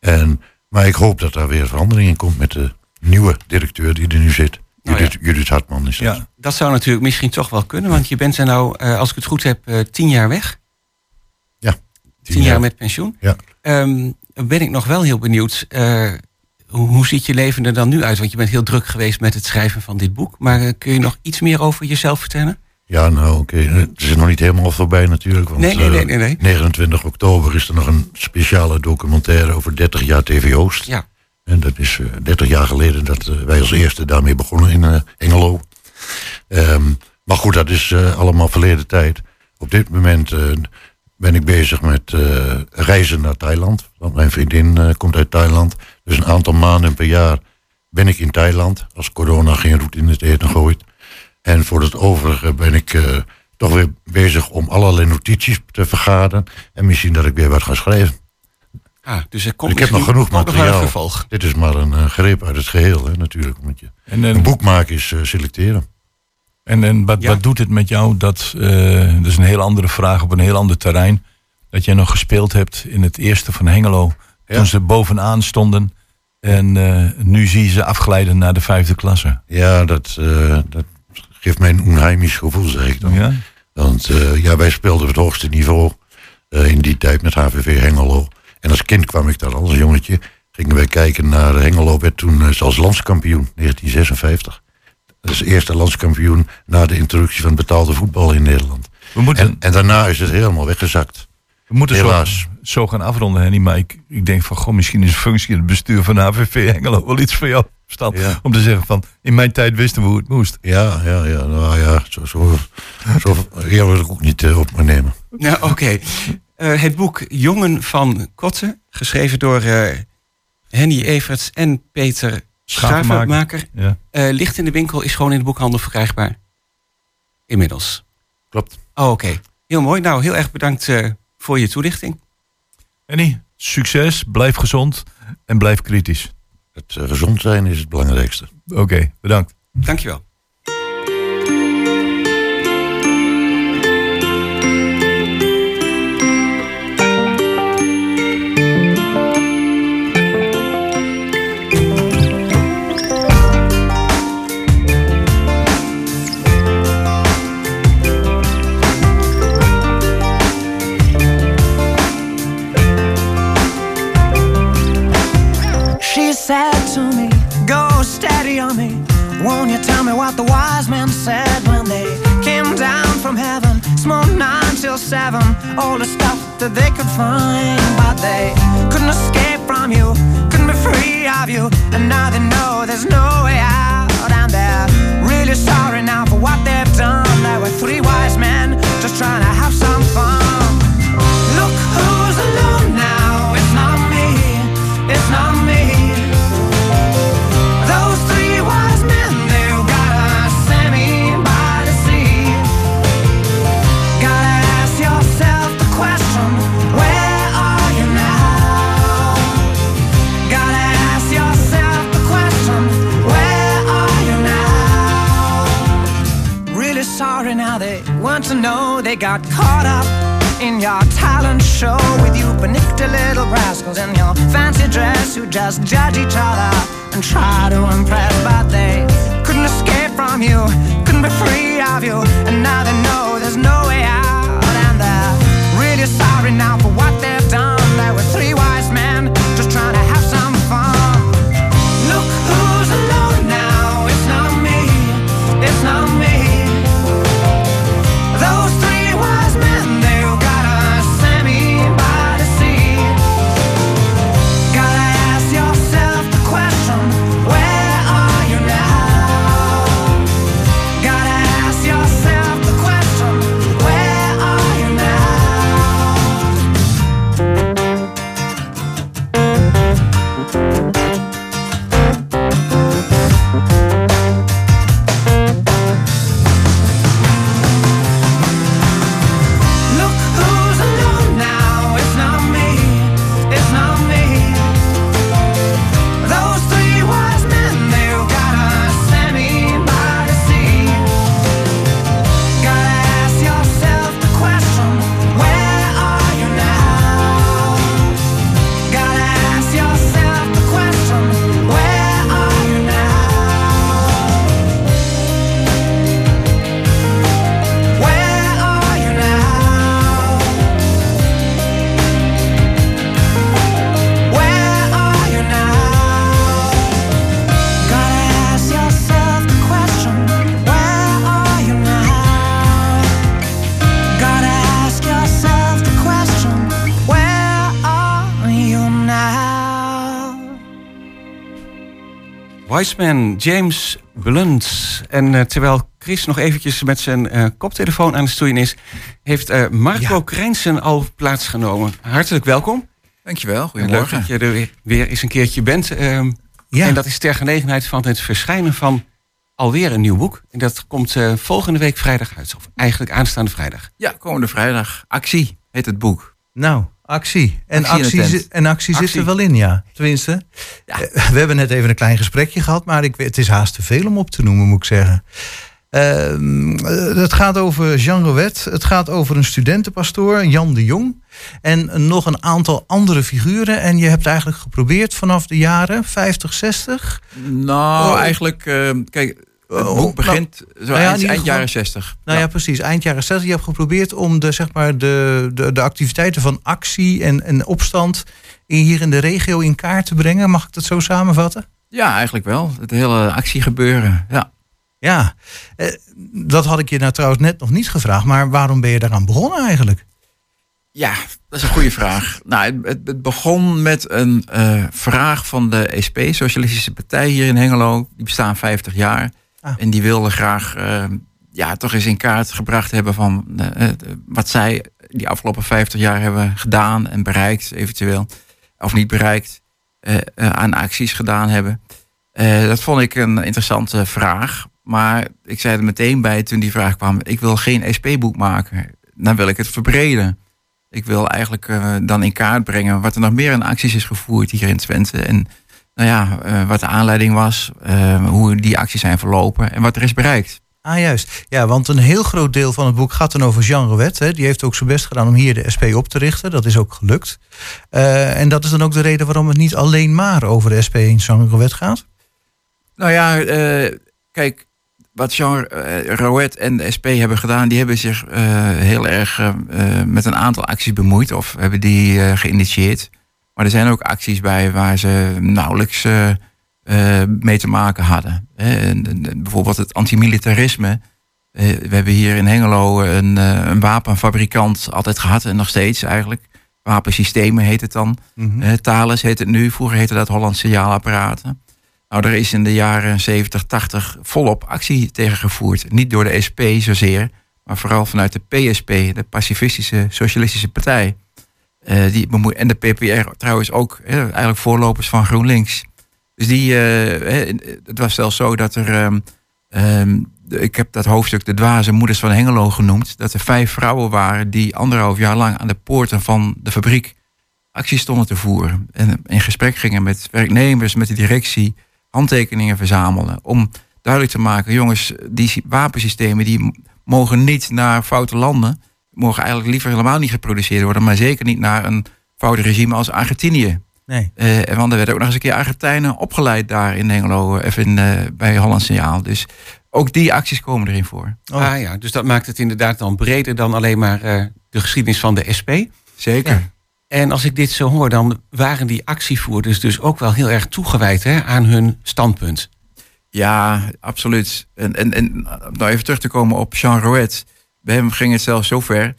En, maar ik hoop dat daar weer verandering in komt met de nieuwe directeur die er nu zit. Nou Judith, Judith Hartman is dat. Ja, Dat zou natuurlijk misschien toch wel kunnen, want je bent er nou, eh, als ik het goed heb, tien jaar weg. Tien, jaar met pensioen. Ja. Ehm, ben ik nog wel heel benieuwd. Eh, hoe, hoe ziet je leven er dan nu uit? Want je bent heel druk geweest met het schrijven van dit boek. Maar eh, kun je nog iets meer over jezelf vertellen? Ja, nou oké. Het is nog niet helemaal voorbij natuurlijk. Want, Nee, nee, nee, eh, nee, nee. 29 oktober is er nog een speciale documentaire over 30 jaar TV Oost. Ja. En dat is eh, 30 jaar geleden dat eh, wij als eerste daarmee begonnen in eh, Engelo. Ehm, maar goed, dat is eh, allemaal verleden tijd. Op dit moment eh, ben ik bezig met eh, reizen naar Thailand. Want mijn vriendin eh, komt uit Thailand. Dus een aantal maanden per jaar ben ik in Thailand. Als corona geen roet in het eten gooit. En voor het overige ben ik eh, toch weer bezig om allerlei notities te vergaderen. En misschien dat ik weer wat ga schrijven. Ah, dus er komt ik heb nog genoeg nog een materiaal. Dit is maar een eh, greep uit het geheel, hè, natuurlijk. Want je, en, een en, boek maken is eh, selecteren. en, en wat, Ja. wat doet het met jou? Dat, eh, dat is een heel andere vraag op een heel ander terrein. Dat jij nog gespeeld hebt in het eerste van Hengelo. Ja. Toen ze bovenaan stonden. En eh, nu zie je ze afglijden naar de vijfde klasse. Ja, dat, eh, dat geeft mij een onheimisch gevoel, zeg ik dan. Ja? Want eh, ja, wij speelden op het hoogste niveau in die tijd met HVV Hengelo. En als kind kwam ik daar als jongetje. Gingen wij kijken naar Hengelo, werd toen zelfs landskampioen, 1956. Dat is de eerste landskampioen na de introductie van betaalde voetbal in Nederland. We moeten, En, en daarna is het helemaal weggezakt. We moeten zo, helaas. zo gaan afronden, Henny. Maar ik, ik denk van, goh, misschien is een functie in het bestuur van HVV Hengelo wel iets voor jou. Stan, Ja. Om te zeggen van, in mijn tijd wisten we hoe het moest. Ja, ja, ja. Nou ja, zo, zo, zo eer wil ik ook niet eh, op me nemen. Ja, oké. Eh, het boek Jongen van Kotten, geschreven door eh, Henny Everts en Peter Schavenmaker. Ja. eh, ligt in de winkel, is gewoon in de boekhandel verkrijgbaar. Inmiddels. Klopt. Oh, oké. Heel mooi. Nou, heel erg bedankt eh, voor je toelichting. Henny, succes, blijf gezond en blijf kritisch. Het eh, gezond zijn is het belangrijkste. Oké, bedankt. Dankjewel. All the stuff that they could find. But they couldn't escape from you, couldn't be free of you. And now they know there's no way out. And they're really sorry now for what they've done. There were three wise men they got caught up in your talent show with you panicked little rascals in your fancy dress who just judge each other and try to impress, but they couldn't escape from you, couldn't be free of you, and now they know there's no way out, and they're really sorry now for what they've done. There were three Wiseman, James Blunt. En eh, terwijl Chris nog eventjes met zijn eh, koptelefoon aan het stoeien is... heeft eh, Marco Ja. Krijnsen al plaatsgenomen. Hartelijk welkom. Dankjewel, Leuk goedemorgen. dat je er weer, weer eens een keertje bent. Ehm, Ja. En dat is ter gelegenheid van het verschijnen van alweer een nieuw boek. En dat komt eh, volgende week vrijdag uit. Of eigenlijk aanstaande vrijdag. Ja, komende vrijdag. Actie heet het boek. Nou, actie. En Actie en actie, zit Actie. er wel in, ja. Tenminste, Ja. eh, we hebben net even een klein gesprekje gehad, maar ik, weet- het is haast te veel om op te noemen, moet ik zeggen. Ehm, eh, het gaat over Jean Rowet, het gaat over een studentenpastoor, Jan de Jong. En nog een aantal andere figuren. En je hebt eigenlijk geprobeerd vanaf de jaren 50, 60. Nou, Oh. eigenlijk, eh, kijk, het Oh, boek begint zo nou ja, in eind, jaren 60. Nou ja, precies. Eind jaren 60. Je hebt geprobeerd om de, zeg maar, de, de, de activiteiten van actie en, en opstand hier in de regio in kaart te brengen. Mag ik dat zo samenvatten? Ja, eigenlijk wel. Het hele actiegebeuren. Ja. Ja, eh, dat had ik je nou trouwens net nog niet gevraagd. Maar waarom ben je daaraan begonnen eigenlijk? ja, dat is een goede vraag. Nou, het, het- het begon met een eh, vraag van de SP, Socialistische Partij hier in Hengelo. Die bestaan 50 jaar. Ah. En die wilden graag eh, ja, toch eens in kaart gebracht hebben van eh, eh, wat zij die afgelopen 50 jaar hebben gedaan en bereikt, eventueel. Of niet bereikt, aan acties gedaan hebben. Dat vond ik een interessante vraag. Maar ik zei er meteen bij toen die vraag kwam: ik wil geen SP-boek maken. Dan wil ik het verbreden. Ik wil eigenlijk dan in kaart brengen wat er nog meer aan acties is gevoerd hier in Twente. En nou ja, eh, wat de aanleiding was, eh, hoe die acties zijn verlopen en wat er is bereikt. Ah, juist. Ja, want een heel groot deel van het boek gaat dan over Jean Rowet. Hè. Die heeft ook zijn best gedaan om hier de SP op te richten. Dat is ook gelukt. Eh, en dat is dan ook de reden waarom het niet alleen maar over de SP en Jean Rowet gaat. Nou ja, kijk, wat Jean Rouet en de SP hebben gedaan, die hebben zich heel erg met een aantal acties bemoeid of hebben die geïnitieerd. Maar er zijn ook acties bij waar ze nauwelijks eh, eh, mee te maken hadden. En, en- bijvoorbeeld het antimilitarisme. Eh, we hebben hier in Hengelo een, een wapenfabrikant altijd gehad en nog steeds eigenlijk. Wapensystemen heet het dan. Eh, Thales heet het nu. Vroeger heette dat Holland Signaalapparaten. Nou, er is in de jaren 70, 80 volop actie tegen gevoerd. Niet door de SP zozeer, maar vooral vanuit de PSP, de Pacifistische Socialistische Partij. Eh, die en de PPR trouwens ook, eigenlijk voorlopers van GroenLinks. Dus die, eh, het was zelfs zo dat er, ehm, ehm, ik heb dat hoofdstuk de dwaze moeders van Hengelo genoemd, dat er vijf vrouwen waren die anderhalf jaar lang aan de poorten van de fabriek actie stonden te voeren. En in gesprek gingen met werknemers, met de directie, handtekeningen verzamelen. Om duidelijk te maken, jongens, die sy- wapensystemen die mogen niet naar foute landen. Mogen eigenlijk liever helemaal niet geproduceerd worden. Maar zeker niet naar een fout regime als Argentinië. Nee. Eh, en want er werden ook nog eens een keer Argentijnen opgeleid daar in Hengelo. eh, Even in, eh, bij Holland Signaal. Dus ook die acties komen erin voor. Oh. Ah ja, dus dat maakt het inderdaad dan breder dan alleen maar eh, de geschiedenis van de SP. Zeker. Ja. En als ik dit zo hoor, dan waren die actievoerders dus ook wel heel erg toegewijd hè, aan hun standpunt. Ja, absoluut. En, en, en om nou even terug te komen op Jean Rouet. Bij hem ging het zelfs zover.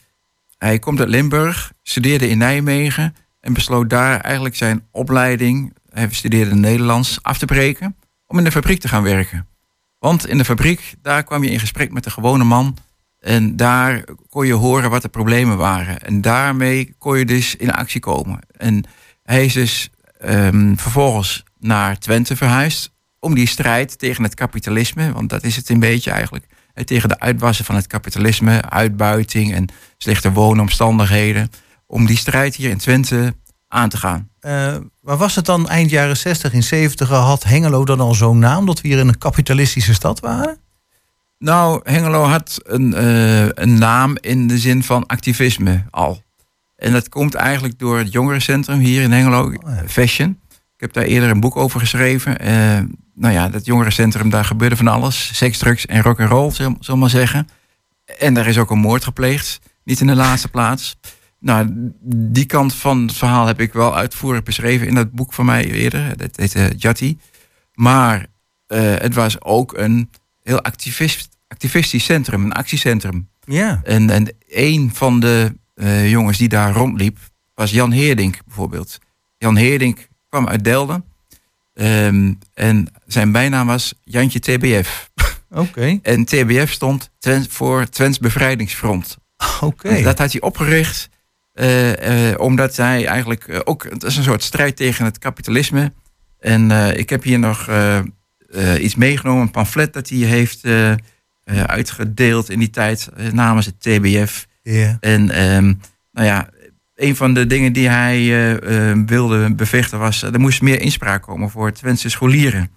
Hij komt uit Limburg, studeerde in Nijmegen en besloot daar eigenlijk zijn opleiding, hij studeerde Nederlands, af te breken om in de fabriek te gaan werken. Want in de fabriek, daar kwam je in gesprek met de gewone man en daar kon je horen wat de problemen waren. En daarmee kon je dus in actie komen. En hij is dus ehm, vervolgens naar Twente verhuisd om die strijd tegen het kapitalisme, want dat is het een beetje eigenlijk, tegen de uitwassen van het kapitalisme, uitbuiting en slechte woonomstandigheden, om die strijd hier in Twente aan te gaan. Eh, maar was het dan eind jaren 60, in 70 had Hengelo dan al zo'n naam dat we hier in een kapitalistische stad waren? Nou, Hengelo had een, eh, een naam in de zin van activisme al. En dat komt eigenlijk door het jongerencentrum hier in Hengelo, ja. Fashion. Ik heb daar eerder een boek over geschreven. Eh, nou ja, dat jongerencentrum, daar gebeurde van alles. Seks, drugs en rock and roll, zullen we maar zeggen. En daar is ook een moord gepleegd. Niet in de laatste plaats. Nou, die kant van het verhaal heb ik wel uitvoerig beschreven in dat boek van mij eerder. Dat heette Jatti. Maar eh, het was ook een heel activist, activistisch centrum, een actiecentrum. Ja. En, en een van de eh, jongens die daar rondliep was Jan Heerdink bijvoorbeeld. Jan Heerdink kwam uit Delden. Ehm, en zijn bijnaam was Jantje TBF. Oké. En TBF stond Twen- voor Twents Bevrijdingsfront. Oké. Dat had hij opgericht eh, eh, omdat hij eigenlijk eh, ook... Het is een soort strijd tegen het kapitalisme. En ik heb hier nog iets meegenomen, een pamflet dat hij heeft uitgedeeld in die tijd namens het TBF. Ja. En ehm, nou ja, een van de dingen die hij eh, eh, wilde bevechten was... eh, er moest meer inspraak komen voor Twentse scholieren.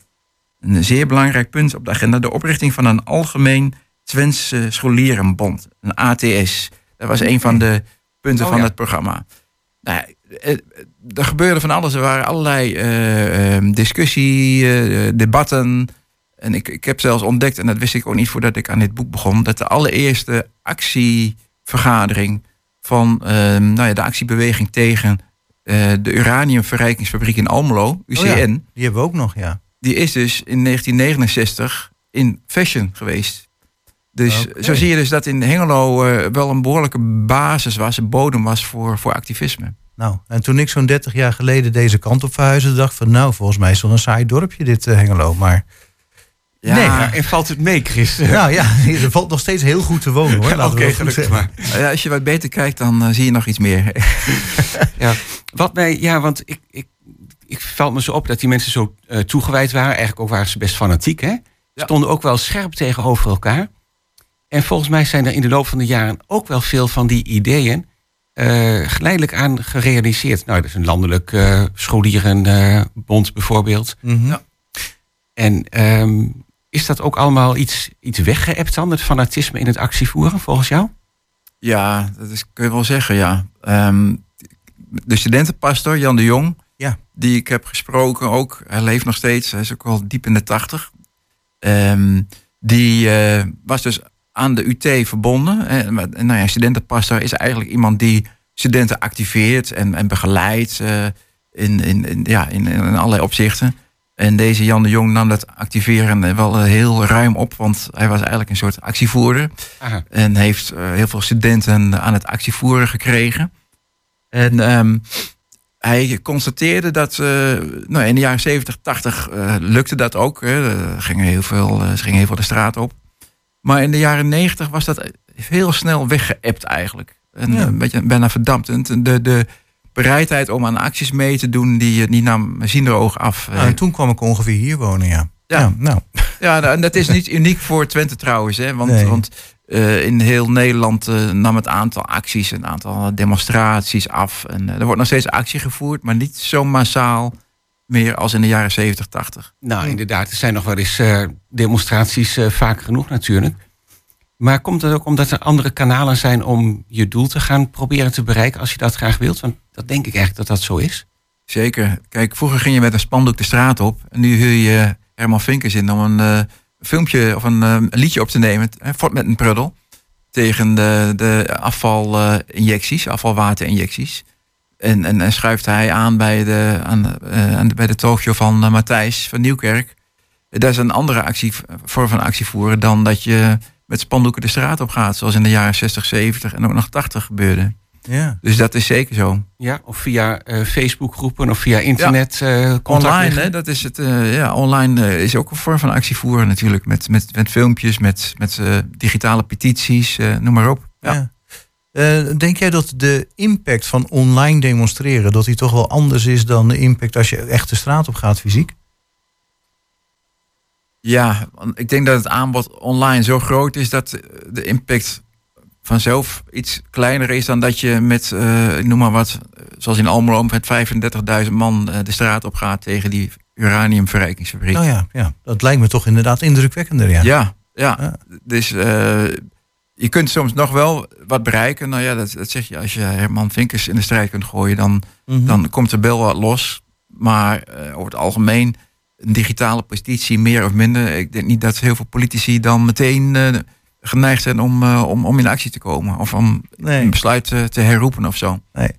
Een zeer belangrijk punt op de agenda. De oprichting van een algemeen Twentse scholierenbond. Een ATS. Dat was een van de punten Oh, van ja. het programma. Nou, er gebeurde van alles. Er waren allerlei eh, discussie, debatten. En ik, ik heb zelfs ontdekt, en dat wist ik ook niet voordat ik aan dit boek begon... dat de allereerste actievergadering van eh, nou ja, de actiebeweging tegen eh, de uraniumverrijkingsfabriek in Almelo, UCN... Oh ja. Die hebben we ook nog, ja. die is dus in 1969 in fashion geweest. Dus zo zie je dus dat in Hengelo eh, wel een behoorlijke basis was, een bodem was voor, voor activisme. Nou, en toen ik zo'n 30 jaar geleden deze kant op verhuisde, dacht ik van nou, volgens mij is het wel een saai dorpje dit eh, Hengelo. Maar Ja, Nee, Ja, en valt het mee, Chris? nou ja, er valt nog steeds heel goed te wonen hoor. Oké, gelukkig zeggen. maar. ja, als je wat beter kijkt, dan eh, zie je nog iets meer. Ja, wat mij, ja, want ik, ik, ik valt me zo op dat die mensen zo eh, toegewijd waren. Eigenlijk ook waren ze best fanatiek, hè? Stonden ook wel scherp tegenover elkaar. En volgens mij zijn er in de loop van de jaren ook wel veel van die ideeën eh, geleidelijk aan gerealiseerd. Nou, dat is een landelijk eh scholierenbond bijvoorbeeld. Mhm. Ja. En ehm, is dat ook allemaal iets, iets weggeëpt dan, het fanatisme in het actievoeren, volgens jou? Ja, dat is, kun je wel zeggen, ja. Ehm, de studentenpastor, Jan de Jong, Ja. die ik heb gesproken ook, hij leeft nog steeds, hij is ook al diep in de tachtig. Ehm, die eh, was dus aan de UT verbonden. En, en nou ja, studentenpastor is eigenlijk iemand die studenten activeert en, en begeleidt eh, in, in, in, ja, in, in allerlei opzichten. En deze Jan de Jong nam dat activeren wel eh, heel ruim op, want hij was eigenlijk een soort actievoerder. Aha. En heeft eh, heel veel studenten aan het actievoeren gekregen. En ehm, hij constateerde dat uh, nou, in de jaren 70, 80 uh, lukte dat ook. Hè. Er gingen heel veel, uh, ze gingen heel veel de straat op. Maar in de jaren 90 was dat heel snel weggeëpt eigenlijk. En Ja. een beetje bijna verdamptend. De, de bereidheid om aan acties mee te doen, die, die nam zienderoog af. Nou, en toen kwam ik ongeveer hier wonen, ja. Ja. nou. Ja, en dat is niet uniek voor Twente trouwens. Hè? Want, Nee. want eh, in heel Nederland eh, nam het aantal acties, een aantal demonstraties af. En eh, er wordt nog steeds actie gevoerd, maar niet zo massaal meer als in de jaren 70, 80. Nou, inderdaad, er zijn nog wel eens eh, demonstraties eh, vaak genoeg natuurlijk. Maar komt het ook omdat er andere kanalen zijn om je doel te gaan proberen te bereiken als je dat graag wilt? Want dat denk ik eigenlijk dat dat zo is. Zeker. Kijk, vroeger ging je met een spandoek de straat op. En nu huur je Herman Vinkers in om een eh, filmpje of een, eh, een liedje op te nemen. Fort met een pruddel. Tegen de, de afvalinjecties, afvalwaterinjecties. En, en, en schuift hij aan bij de, aan, eh, bij de talkshow van Matthijs van Nieuwkerk. Dat is een andere actie, vorm van actievoeren dan dat je met spandoeken de straat op gaat. Zoals in de jaren 60, 70 en ook nog 80 gebeurde. Ja. Dus dat is zeker zo. Ja, of via eh Facebookgroepen of via internet eh, Online, hè, dat is het. eh, ja, online is ook een vorm van actievoeren natuurlijk. Met, met, met filmpjes, met, met digitale petities, noem maar op. Ja. Ja. Denk jij dat de impact van online demonstreren... dat die toch wel anders is dan de impact als je echt de straat op gaat fysiek? Ja, ik denk dat het aanbod online zo groot is dat eh, de impact vanzelf iets kleiner is dan dat je met, eh, ik noem maar wat, eh, zoals in Almelo met 35.000 man de straat op gaat tegen die uraniumverrijkingsfabriek. Nou ja, ja, dat lijkt me toch inderdaad indrukwekkender. Ja. Ja, ja. Ja. Dus je kunt soms nog wel wat bereiken. Nou ja, dat, dat zeg je. Als je Herman Vinkers in de strijd kunt gooien, dan, Mhm. dan komt er wel wat los. Maar over het algemeen, een digitale petitie, meer of minder. Ik denk niet dat heel veel politici dan meteen eh, geneigd zijn om, eh, om, om in actie te komen. Of om Nee. een besluit eh, te herroepen of zo. Nee.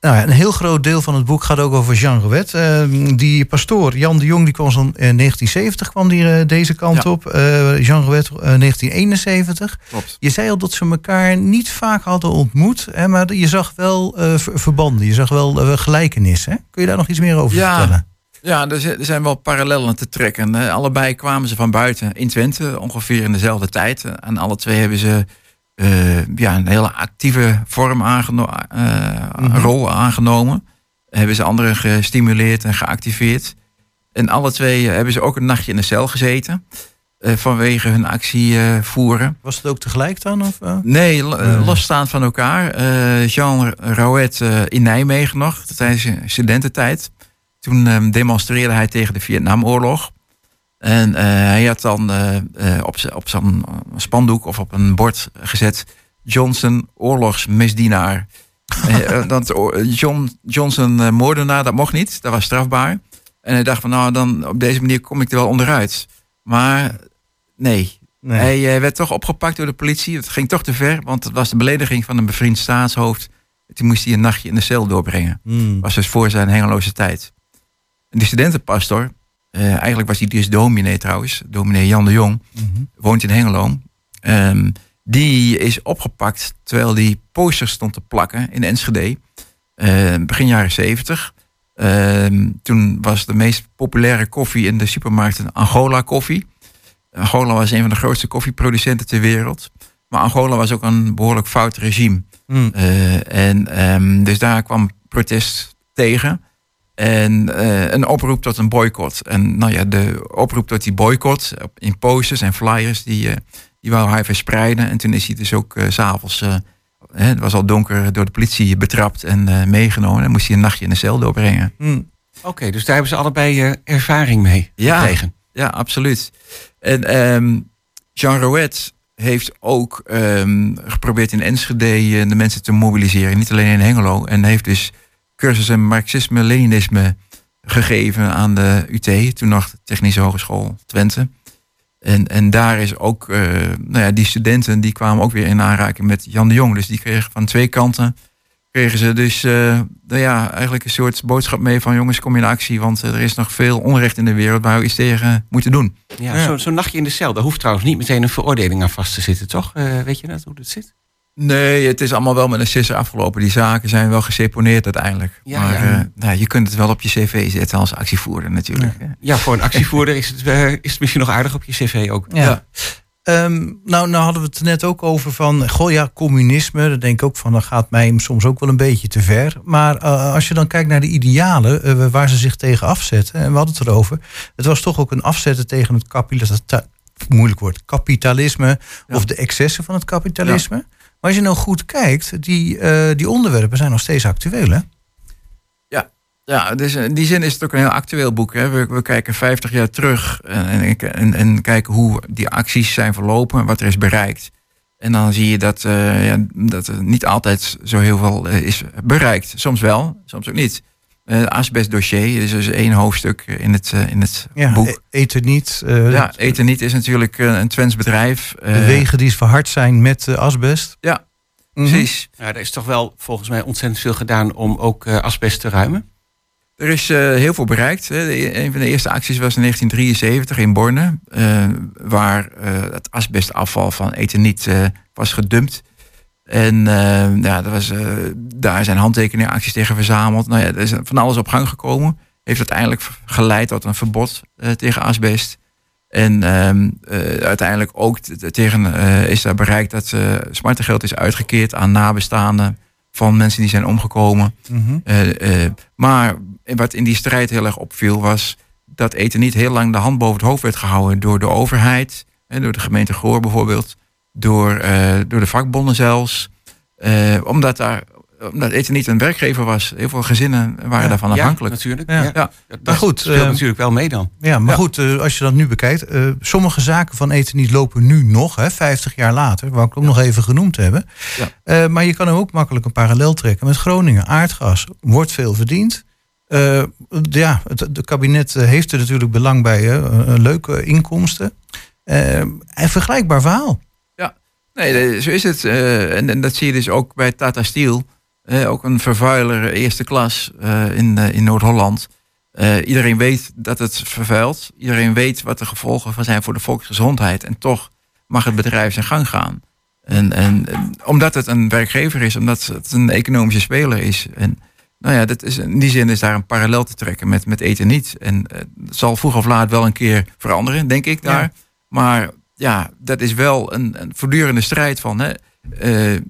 Nou ja, een heel groot deel van het boek gaat ook over Jean Gewet. Eh, die pastoor Jan de Jong die kwam zo'n in 1970 kwam die deze kant Ja. op. Eh, Jean eh, 1971. Klopt. Je zei al dat ze elkaar niet vaak hadden ontmoet, hè, maar je zag wel ver- verbanden, je zag wel gelijkenissen. Kun je daar nog iets meer over Ja. vertellen? Ja, er zijn- wel parallellen te trekken. Eh, Allebei kwamen ze van buiten in Twente, ongeveer in dezelfde tijd. En alle twee hebben ze eh, ja, een hele actieve vorm aangeno- eh, Mhm. rol aangenomen. Hebben ze anderen gestimuleerd en geactiveerd. En alle twee eh, hebben ze ook een nachtje in de cel gezeten. eh, vanwege hun actie eh, voeren. Was het ook tegelijk dan? Of, eh? Nee, lo- eh, Nee. losstaand van elkaar. Eh, Jean Rouet eh, in Nijmegen nog, tijdens zijn studententijd. Toen eh, demonstreerde hij tegen de Vietnamoorlog. En eh, hij had dan eh, op, op zo'n spandoek of op een bord gezet... Johnson, oorlogsmisdienaar. Dat, o- John, Johnson, moordenaar, dat mocht niet. Dat was strafbaar. En hij dacht van, nou, dan op deze manier kom ik er wel onderuit. Maar nee, Nee. hij werd toch opgepakt door de politie. Het ging toch te ver, want het was de belediging van een bevriend staatshoofd. Toen moest hij een nachtje in de cel doorbrengen. Hmm. was dus voor zijn hengeloze tijd. Die studentenpastor, eh, eigenlijk was hij dus dominee trouwens, dominee Jan de Jong, Mhm. woont in Hengelo. Ehm, die is opgepakt terwijl die posters stond te plakken in Enschede. eh, begin jaren zeventig. Ehm, toen was de meest populaire koffie in de supermarkten Angola koffie. Angola was een van de grootste koffieproducenten ter wereld. Maar Angola was ook een behoorlijk fout regime. Hmm. Eh, en ehm, dus daar kwam protest tegen. En eh, een oproep tot een boycott. En nou ja, de oproep tot die boycott in posters en flyers, die, eh, die wou hij verspreiden. En toen is hij dus ook s s'avonds, het was al donker, door de politie betrapt en meegenomen. En moest hij een nachtje in de cel doorbrengen. Hmm. Oké, dus daar hebben ze allebei ervaring mee Ja. gekregen. Ja, absoluut. En ehm, Jean Rouet heeft ook ehm, geprobeerd in Enschede de mensen te mobiliseren. Niet alleen in Hengelo. En heeft dus cursussen Marxisme-Leninisme gegeven aan de UT. Toen nog Technische Hogeschool Twente. En, en daar is ook, eh, nou ja, die studenten die kwamen ook weer in aanraking met Jan de Jong. Dus die kregen van twee kanten kregen ze dus eh, nou ja, eigenlijk een soort boodschap mee van jongens, kom in actie, want eh, er is nog veel onrecht in de wereld waar we iets tegen moeten doen. Ja, Zo'n zo nachtje in de cel, daar hoeft trouwens niet meteen een veroordeling aan vast te zitten, toch? Weet je dat, hoe dat zit? Nee, het is allemaal wel met een sisser afgelopen. Die zaken zijn wel geseponeerd uiteindelijk. Ja, maar ja. eh, nou, je kunt het wel op je cv zetten als actievoerder natuurlijk. Ja, voor een actievoerder is het, eh, is het misschien nog aardig op je cv ook. Ja. Ehm, nou, nou hadden we het er net ook over van, goh ja, communisme. Dat denk ik ook van, dat gaat mij soms ook wel een beetje te ver. Maar eh, als je dan kijkt naar de idealen waar ze zich tegen afzetten. En we hadden het erover. Het was toch ook een afzetten tegen het kapitalisme. Moeilijk woord. Kapitalisme. Ja. Of de excessen van het kapitalisme. Maar als je nou goed kijkt, die, eh, die onderwerpen zijn nog steeds actueel hè? Ja, dus in die zin is het ook een heel actueel boek. Hè. We, we kijken 50 jaar terug en, en, en, en kijken hoe die acties zijn verlopen en wat er is bereikt. En dan zie je dat, eh, ja, dat er niet altijd zo heel veel eh, is bereikt. Soms wel, soms ook niet. Eh, Het asbestdossier is dus één hoofdstuk in het, eh, in het Ja, boek. e- eten niet. eh, ja, Eten Niet is natuurlijk eh, een Twents bedrijf. de Eh, wegen die verhard zijn met eh, asbest. Ja, Mhm. precies. Ja, er is toch wel volgens mij ontzettend veel gedaan om ook eh, asbest te ruimen. Er is eh, heel veel bereikt. Hè. De- een van de eerste acties was in 1973 in Borne, eh, waar eh, het asbestafval van Etherniet eh was gedumpt. En eh, ja, dat was, eh, daar zijn handtekeningenacties tegen verzameld. Nou ja, er is van alles op gang gekomen. Heeft uiteindelijk geleid tot een verbod eh, tegen asbest. En ehm, eh, uiteindelijk ook tegen, is daar bereikt dat smartengeld is uitgekeerd aan nabestaanden van mensen die zijn omgekomen. Mhm. Maar wat in die strijd heel erg opviel was dat eten niet heel lang de hand boven het hoofd werd gehouden door de overheid, en door de gemeente Goor bijvoorbeeld, door, eh, door de vakbonden zelfs, Eh, omdat daar omdat eten niet een werkgever was. Heel veel gezinnen waren daarvan ja, afhankelijk. natuurlijk. Ja. Ja. Ja. Dat Maar goed, speelt eh, natuurlijk wel mee dan. Ja, maar Ja. goed, eh, als je dat nu bekijkt. eh, sommige zaken van eten niet lopen nu nog, hè, 50 jaar later. Wou ik ook nog even genoemd hebben. Ja. Eh, maar je kan ook makkelijk een parallel trekken met Groningen. Aardgas wordt veel verdiend. Eh, ja, het de kabinet heeft er natuurlijk belang bij. Hè, leuke inkomsten. Eh, een vergelijkbaar verhaal. Nee, zo is het. Eh, en, en dat zie je dus ook bij Tata Steel. Eh, ook een vervuiler eh, eerste klas in, in Noord-Holland. Iedereen weet dat het vervuilt. Iedereen weet wat de gevolgen van zijn voor de volksgezondheid. En toch mag het bedrijf zijn gang gaan. En, en, en omdat het een werkgever is, omdat het een economische speler is. En nou ja, dat is, in die zin is daar een parallel te trekken met, met eten niet. En het zal vroeg of laat wel een keer veranderen, denk ik daar. Ja. Maar ja, dat is wel een, een voortdurende strijd van hè, eh,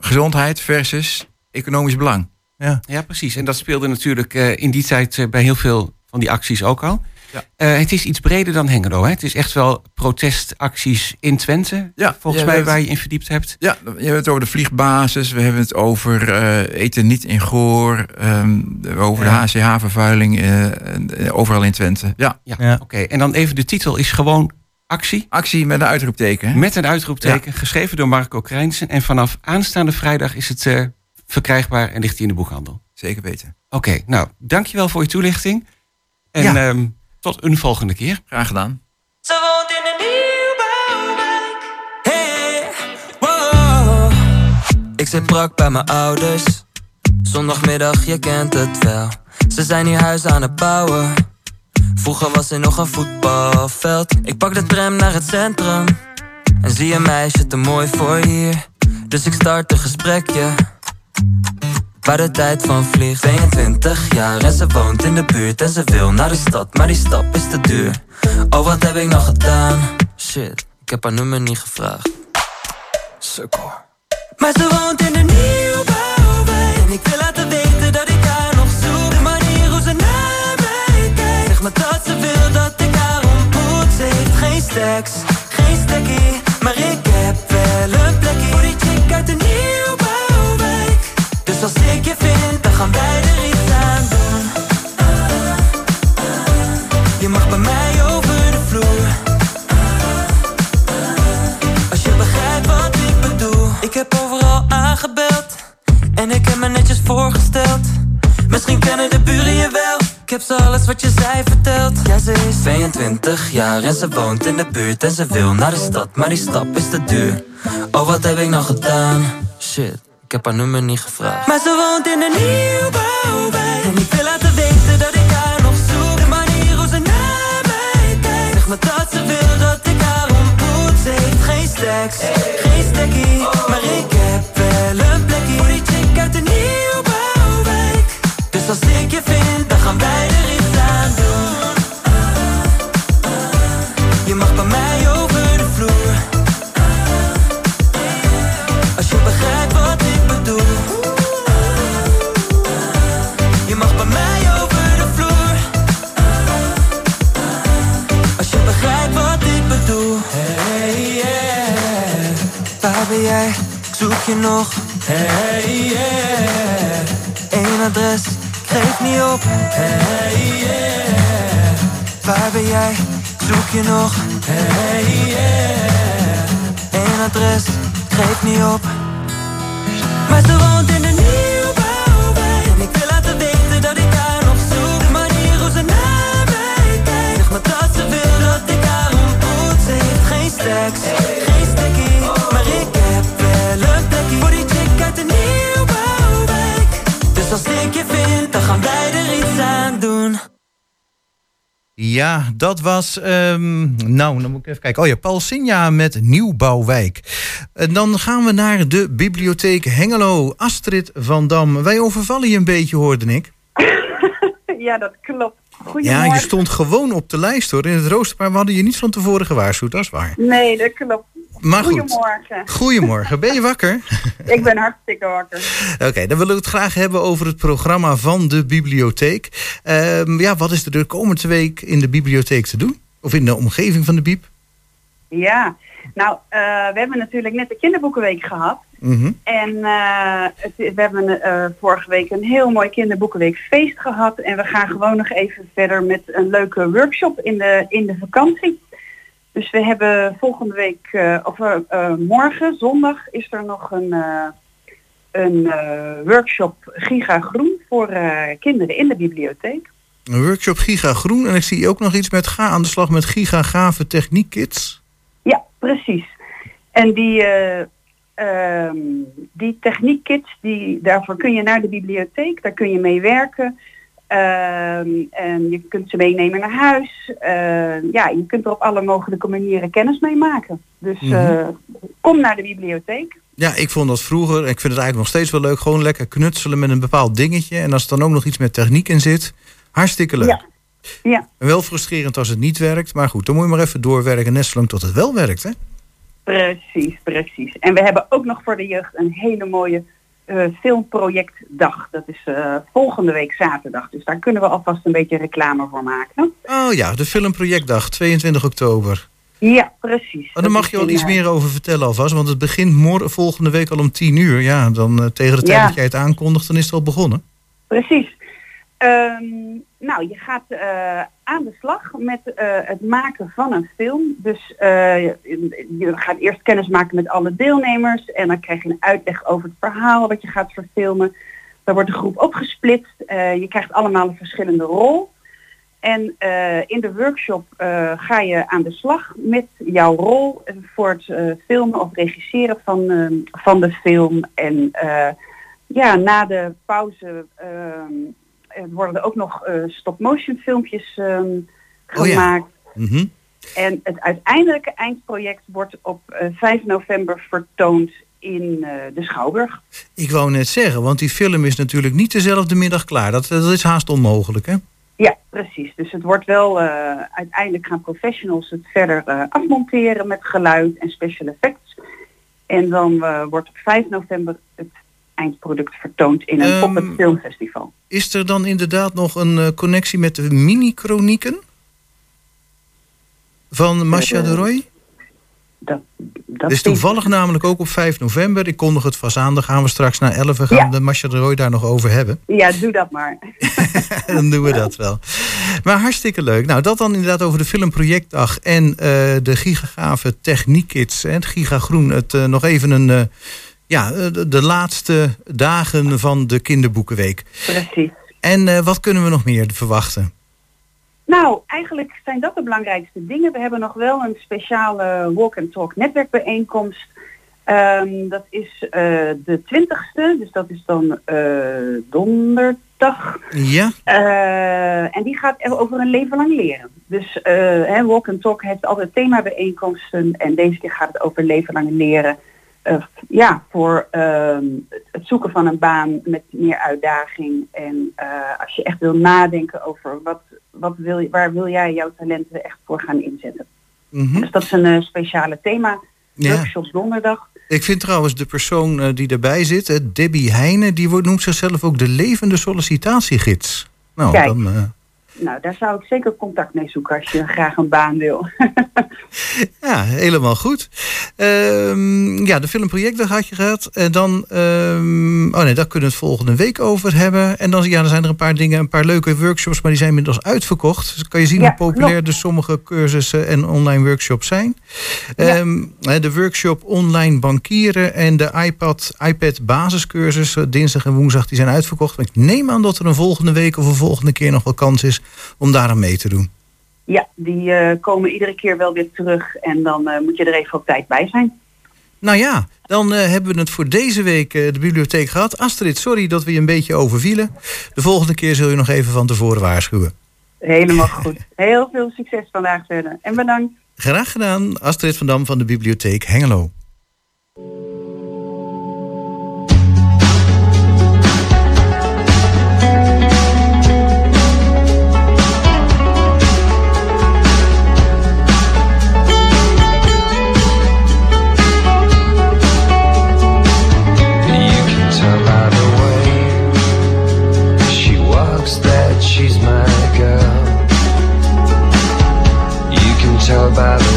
gezondheid versus economisch belang. Ja. Ja, precies. En dat speelde natuurlijk eh, in die tijd eh, bij heel veel van die acties ook al. Ja. Eh, het is iets breder dan Hengelo. Hè? Het is echt wel protestacties in Twente. Ja, volgens mij waar je in verdiept hebt. Ja, je hebt het over de vliegbasis. We hebben het over eh, eten niet in Goor. ehm, over Ja. de HCH-vervuiling eh, overal in Twente. Ja, Ja, Ja. oké. En dan even de titel is gewoon actie. actie met een uitroepteken. hè? Met een uitroepteken, geschreven door Marco Krijnsen. En vanaf aanstaande vrijdag is het eh, verkrijgbaar en ligt hij in de boekhandel. Zeker weten. Oké, nou, dankjewel voor je toelichting. En Ja. ehm, tot een volgende keer. Graag gedaan. Ze woont in een. Hey, wow. Ik zit brak bij mijn ouders. Zondagmiddag, je kent het wel. Ze zijn hier huis aan het bouwen. Vroeger was er nog een voetbalveld. Ik pak de tram naar het centrum. En zie een meisje te mooi voor hier. Dus ik start een gesprekje. Waar de tijd van vliegt 22 jaar en ze woont in de buurt En ze wil naar de stad, maar die stap is te duur Oh, wat heb ik nog gedaan? Shit, ik heb haar nummer niet gevraagd Sukkel Maar ze woont in de nieuwbouwwijk geen stekkie Maar ik heb wel een plekje. Voor die chick uit de nieuwbouwwijk Dus als ik je vind, dan gaan wij er iets aan doen. Je mag bij mij over de vloer. Als je begrijpt wat ik bedoel. Ik heb overal aangebeld. En ik heb me netjes voorgesteld. Misschien kennen de buren je wel Ik heb ze alles wat je zei verteld. Ja, ze is 22 jaar en ze woont in de buurt En ze wil naar de stad, maar die stap is te duur. Oh, wat heb ik nog gedaan? Shit, ik heb haar nummer niet gevraagd. Maar ze woont in een nieuwbouwwijk En ik wil laten weten dat ik haar nog zoek. De manier hoe ze naar mij kijkt. Zeg me dat ze wil dat ik haar ontmoet. Ze heeft geen stacks, geen stekkie Maar ik je nog? Hey yeah. Eén adres, geef niet op. Hey yeah. Waar ben jij? Zoek je nog? Hey yeah. Eén adres, geef niet op. Maar ze woont in als ik je vind, dan gaan wij er iets aan doen Ja, dat was. ehm, nou, dan moet ik even kijken. Oh ja, Paul Sinja met Nieuwbouwwijk. En dan gaan we naar de bibliotheek Hengelo. Astrid van Dam. Wij overvallen je een beetje, hoorde ik. Ja, dat klopt. Goedemorgen. Ja, je stond gewoon op de lijst hoor in het rooster. Maar we hadden je niet van tevoren gewaarschuwd, dat is waar. Nee, dat klopt. Maar goed. Goedemorgen. Goedemorgen, ben je wakker? Ik ben hartstikke wakker. Oké, dan willen we het graag hebben over het programma van de bibliotheek. Ehm, ja, wat is er de komende week in de bibliotheek te doen? Of in de omgeving van de bieb? Ja, nou, eh, we hebben natuurlijk net de kinderboekenweek gehad. Mhm. En eh, het, we hebben eh, vorige week een heel mooi kinderboekenweekfeest gehad. En we gaan gewoon nog even verder met een leuke workshop in de, in de vakantie. Dus we hebben volgende week, eh, of eh, eh, morgen, zondag, is er nog een, een workshop Giga Groen voor kinderen in de bibliotheek. Een workshop Giga Groen. En ik zie ook nog iets met ga aan de slag met Giga Gave Techniekkits. Ja, precies. En die, eh ehm, die techniekkits, die, daarvoor kun je naar de bibliotheek, daar kun je mee werken. Ehm, en je kunt ze meenemen naar huis. Eh, ja, je kunt er op alle mogelijke manieren kennis mee maken. Dus eh, kom naar de bibliotheek. Ja, ik vond dat vroeger, en ik vind het eigenlijk nog steeds wel leuk, gewoon lekker knutselen met een bepaald dingetje. En als er dan ook nog iets met techniek in zit, hartstikke leuk. Ja. Ja, En wel frustrerend als het niet werkt, maar goed, dan moet je maar even doorwerken, net zolang tot het wel werkt. Hè? precies, precies. En we hebben ook nog voor de jeugd een hele mooie eh, filmprojectdag. Dat is eh, volgende week zaterdag. Dus daar kunnen we alvast een beetje reclame voor maken. Oh ja, de filmprojectdag, 22 oktober. Ja, precies. Oh, daar mag je al iets meer over vertellen alvast, want het begint morgen, volgende week al om 10 uur. Ja, dan eh, tegen de tijd Ja. dat jij het aankondigt, dan is het al begonnen. Precies. Ehm, nou, je gaat eh, aan de slag met eh, het maken van een film. Dus eh, je, gaat eerst kennis maken met alle deelnemers en dan krijg je een uitleg over het verhaal wat je gaat verfilmen. Dan wordt de groep opgesplitst. Je krijgt allemaal een verschillende rol. En in de workshop ga je aan de slag met jouw rol voor het filmen of regisseren van, van de film. En ja, na de pauze ehm, worden er ook nog eh, stop-motion filmpjes ehm, Oh ja. gemaakt. Mhm. En het uiteindelijke eindproject wordt op eh, 5 november vertoond in eh, de Schouwburg. Ik wou net zeggen, want die film is natuurlijk niet dezelfde middag klaar. Dat, dat is haast onmogelijk, hè? Ja, precies. Dus het wordt wel, eh, uiteindelijk gaan professionals het verder eh, afmonteren met geluid en special effects. En dan eh, wordt op 5 november het eindproduct vertoond in een Poppet Filmfestival. Is er dan inderdaad nog een eh, connectie met de mini-chronieken? Van Masha de Roy? Dat, dat is toevallig namelijk ook op 5 november. Ik kondig het vast aan. Dan gaan we straks naar 11 gaan Ja. de Masha de Roy daar nog over hebben. Ja, doe dat maar. dan doen we dat wel. Maar hartstikke leuk. Nou, dat dan inderdaad over de filmprojectdag en eh, de gigagave techniekkits. En het gigagroen. Het eh, nog even een... ja, eh, de, de laatste dagen van de kinderboekenweek. Precies. En eh, wat kunnen we nog meer verwachten? Nou, eigenlijk zijn dat de belangrijkste dingen. We hebben nog wel een speciale walk and talk netwerkbijeenkomst Ehm, dat is eh, de 20ste, dus dat is dan donderdag. Ja, en die gaat over een leven lang leren. Dus hè, Walk and Talk heeft altijd themabijeenkomsten en deze keer gaat het over leven lang leren. Eh, ja, voor ehm, het- zoeken van een baan met meer uitdaging. En eh, als je echt wil nadenken over wat, wat wil je, waar wil jij jouw talenten echt voor gaan inzetten. mhm. Dus dat is een eh, speciale thema. ja. Workshop donderdag. Ik vind trouwens de persoon die erbij zit, Debbie Heijnen, die wordt, noemt zichzelf ook de levende sollicitatiegids. Nou, Kijk. dan, Nou, daar zou ik zeker contact mee zoeken als je graag een baan wil. ja, helemaal goed. Ehm, ja, de filmprojecten had je gehad. En dan, ehm, oh nee, daar kunnen we het volgende week over hebben. En dan, ja, dan zijn er een paar dingen, een paar leuke workshops, maar die zijn inmiddels uitverkocht. Dus kan je zien Ja, hoe populair klopt. dus sommige cursussen en online workshops zijn. Ja. Ehm, de workshop online bankieren en de iPad, iPad basiscursus eh, dinsdag en woensdag die zijn uitverkocht. Maar ik neem aan dat er een volgende week of een volgende keer nog wel kans is om daar aan mee te doen. Ja, die eh, komen iedere keer wel weer terug en dan eh, moet je er even op tijd bij zijn. Nou ja, dan eh, hebben we het voor deze week de bibliotheek gehad. Astrid, sorry dat we je een beetje overvielen. De volgende keer zul je nog even van tevoren waarschuwen. Helemaal goed. Heel veel succes vandaag verder. En bedankt. Graag gedaan, Astrid van Dam van de bibliotheek Hengelo. By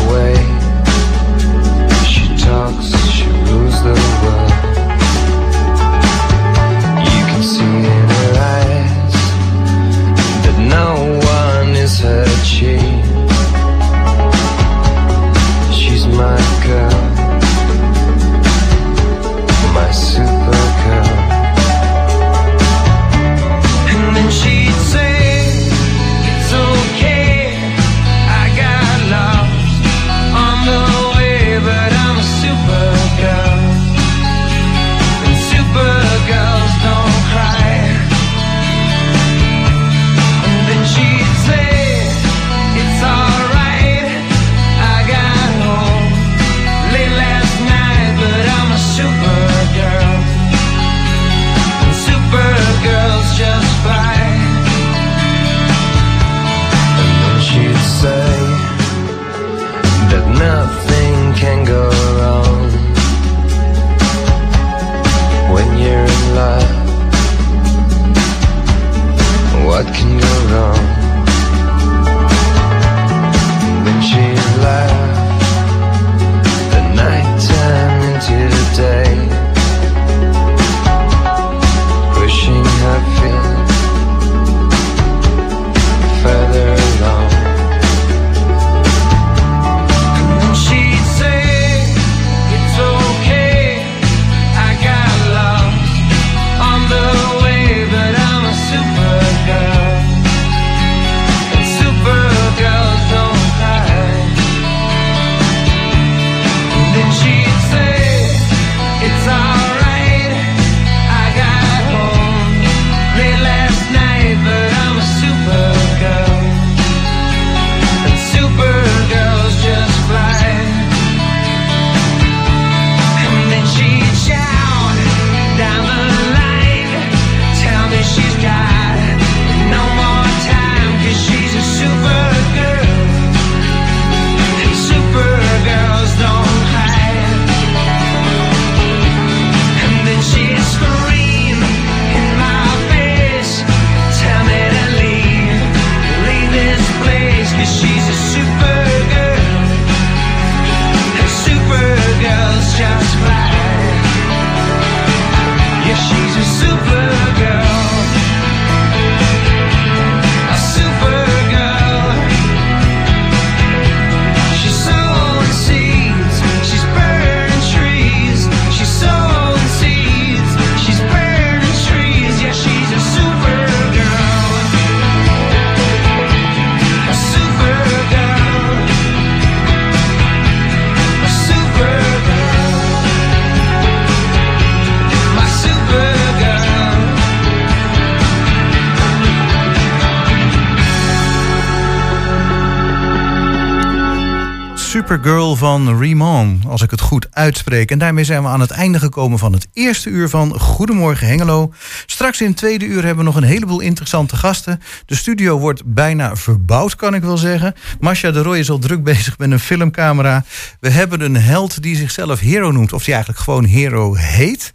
Supergirl van Riemann, als ik het goed uitspreek. En daarmee zijn we aan het einde gekomen van het eerste uur van Goedemorgen Hengelo. Straks in het tweede uur hebben we nog een heleboel interessante gasten. De studio wordt bijna verbouwd, kan ik wel zeggen. Masha de Roy is al druk bezig met een filmcamera. We hebben een held die zichzelf Hero noemt, of die eigenlijk gewoon Hero heet.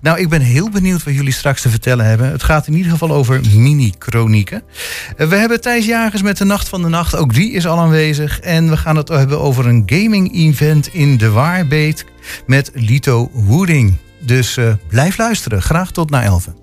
Nou, ik ben heel benieuwd wat jullie straks te vertellen hebben. Het gaat in ieder geval over mini-chronieken. Eh, We hebben Thijs Jagers met de Nacht van de Nacht. Ook die is al aanwezig. En we gaan het hebben over een gaming-event in de Waarbeet met Lito Wooding. Dus eh, blijf luisteren. Graag tot na 11.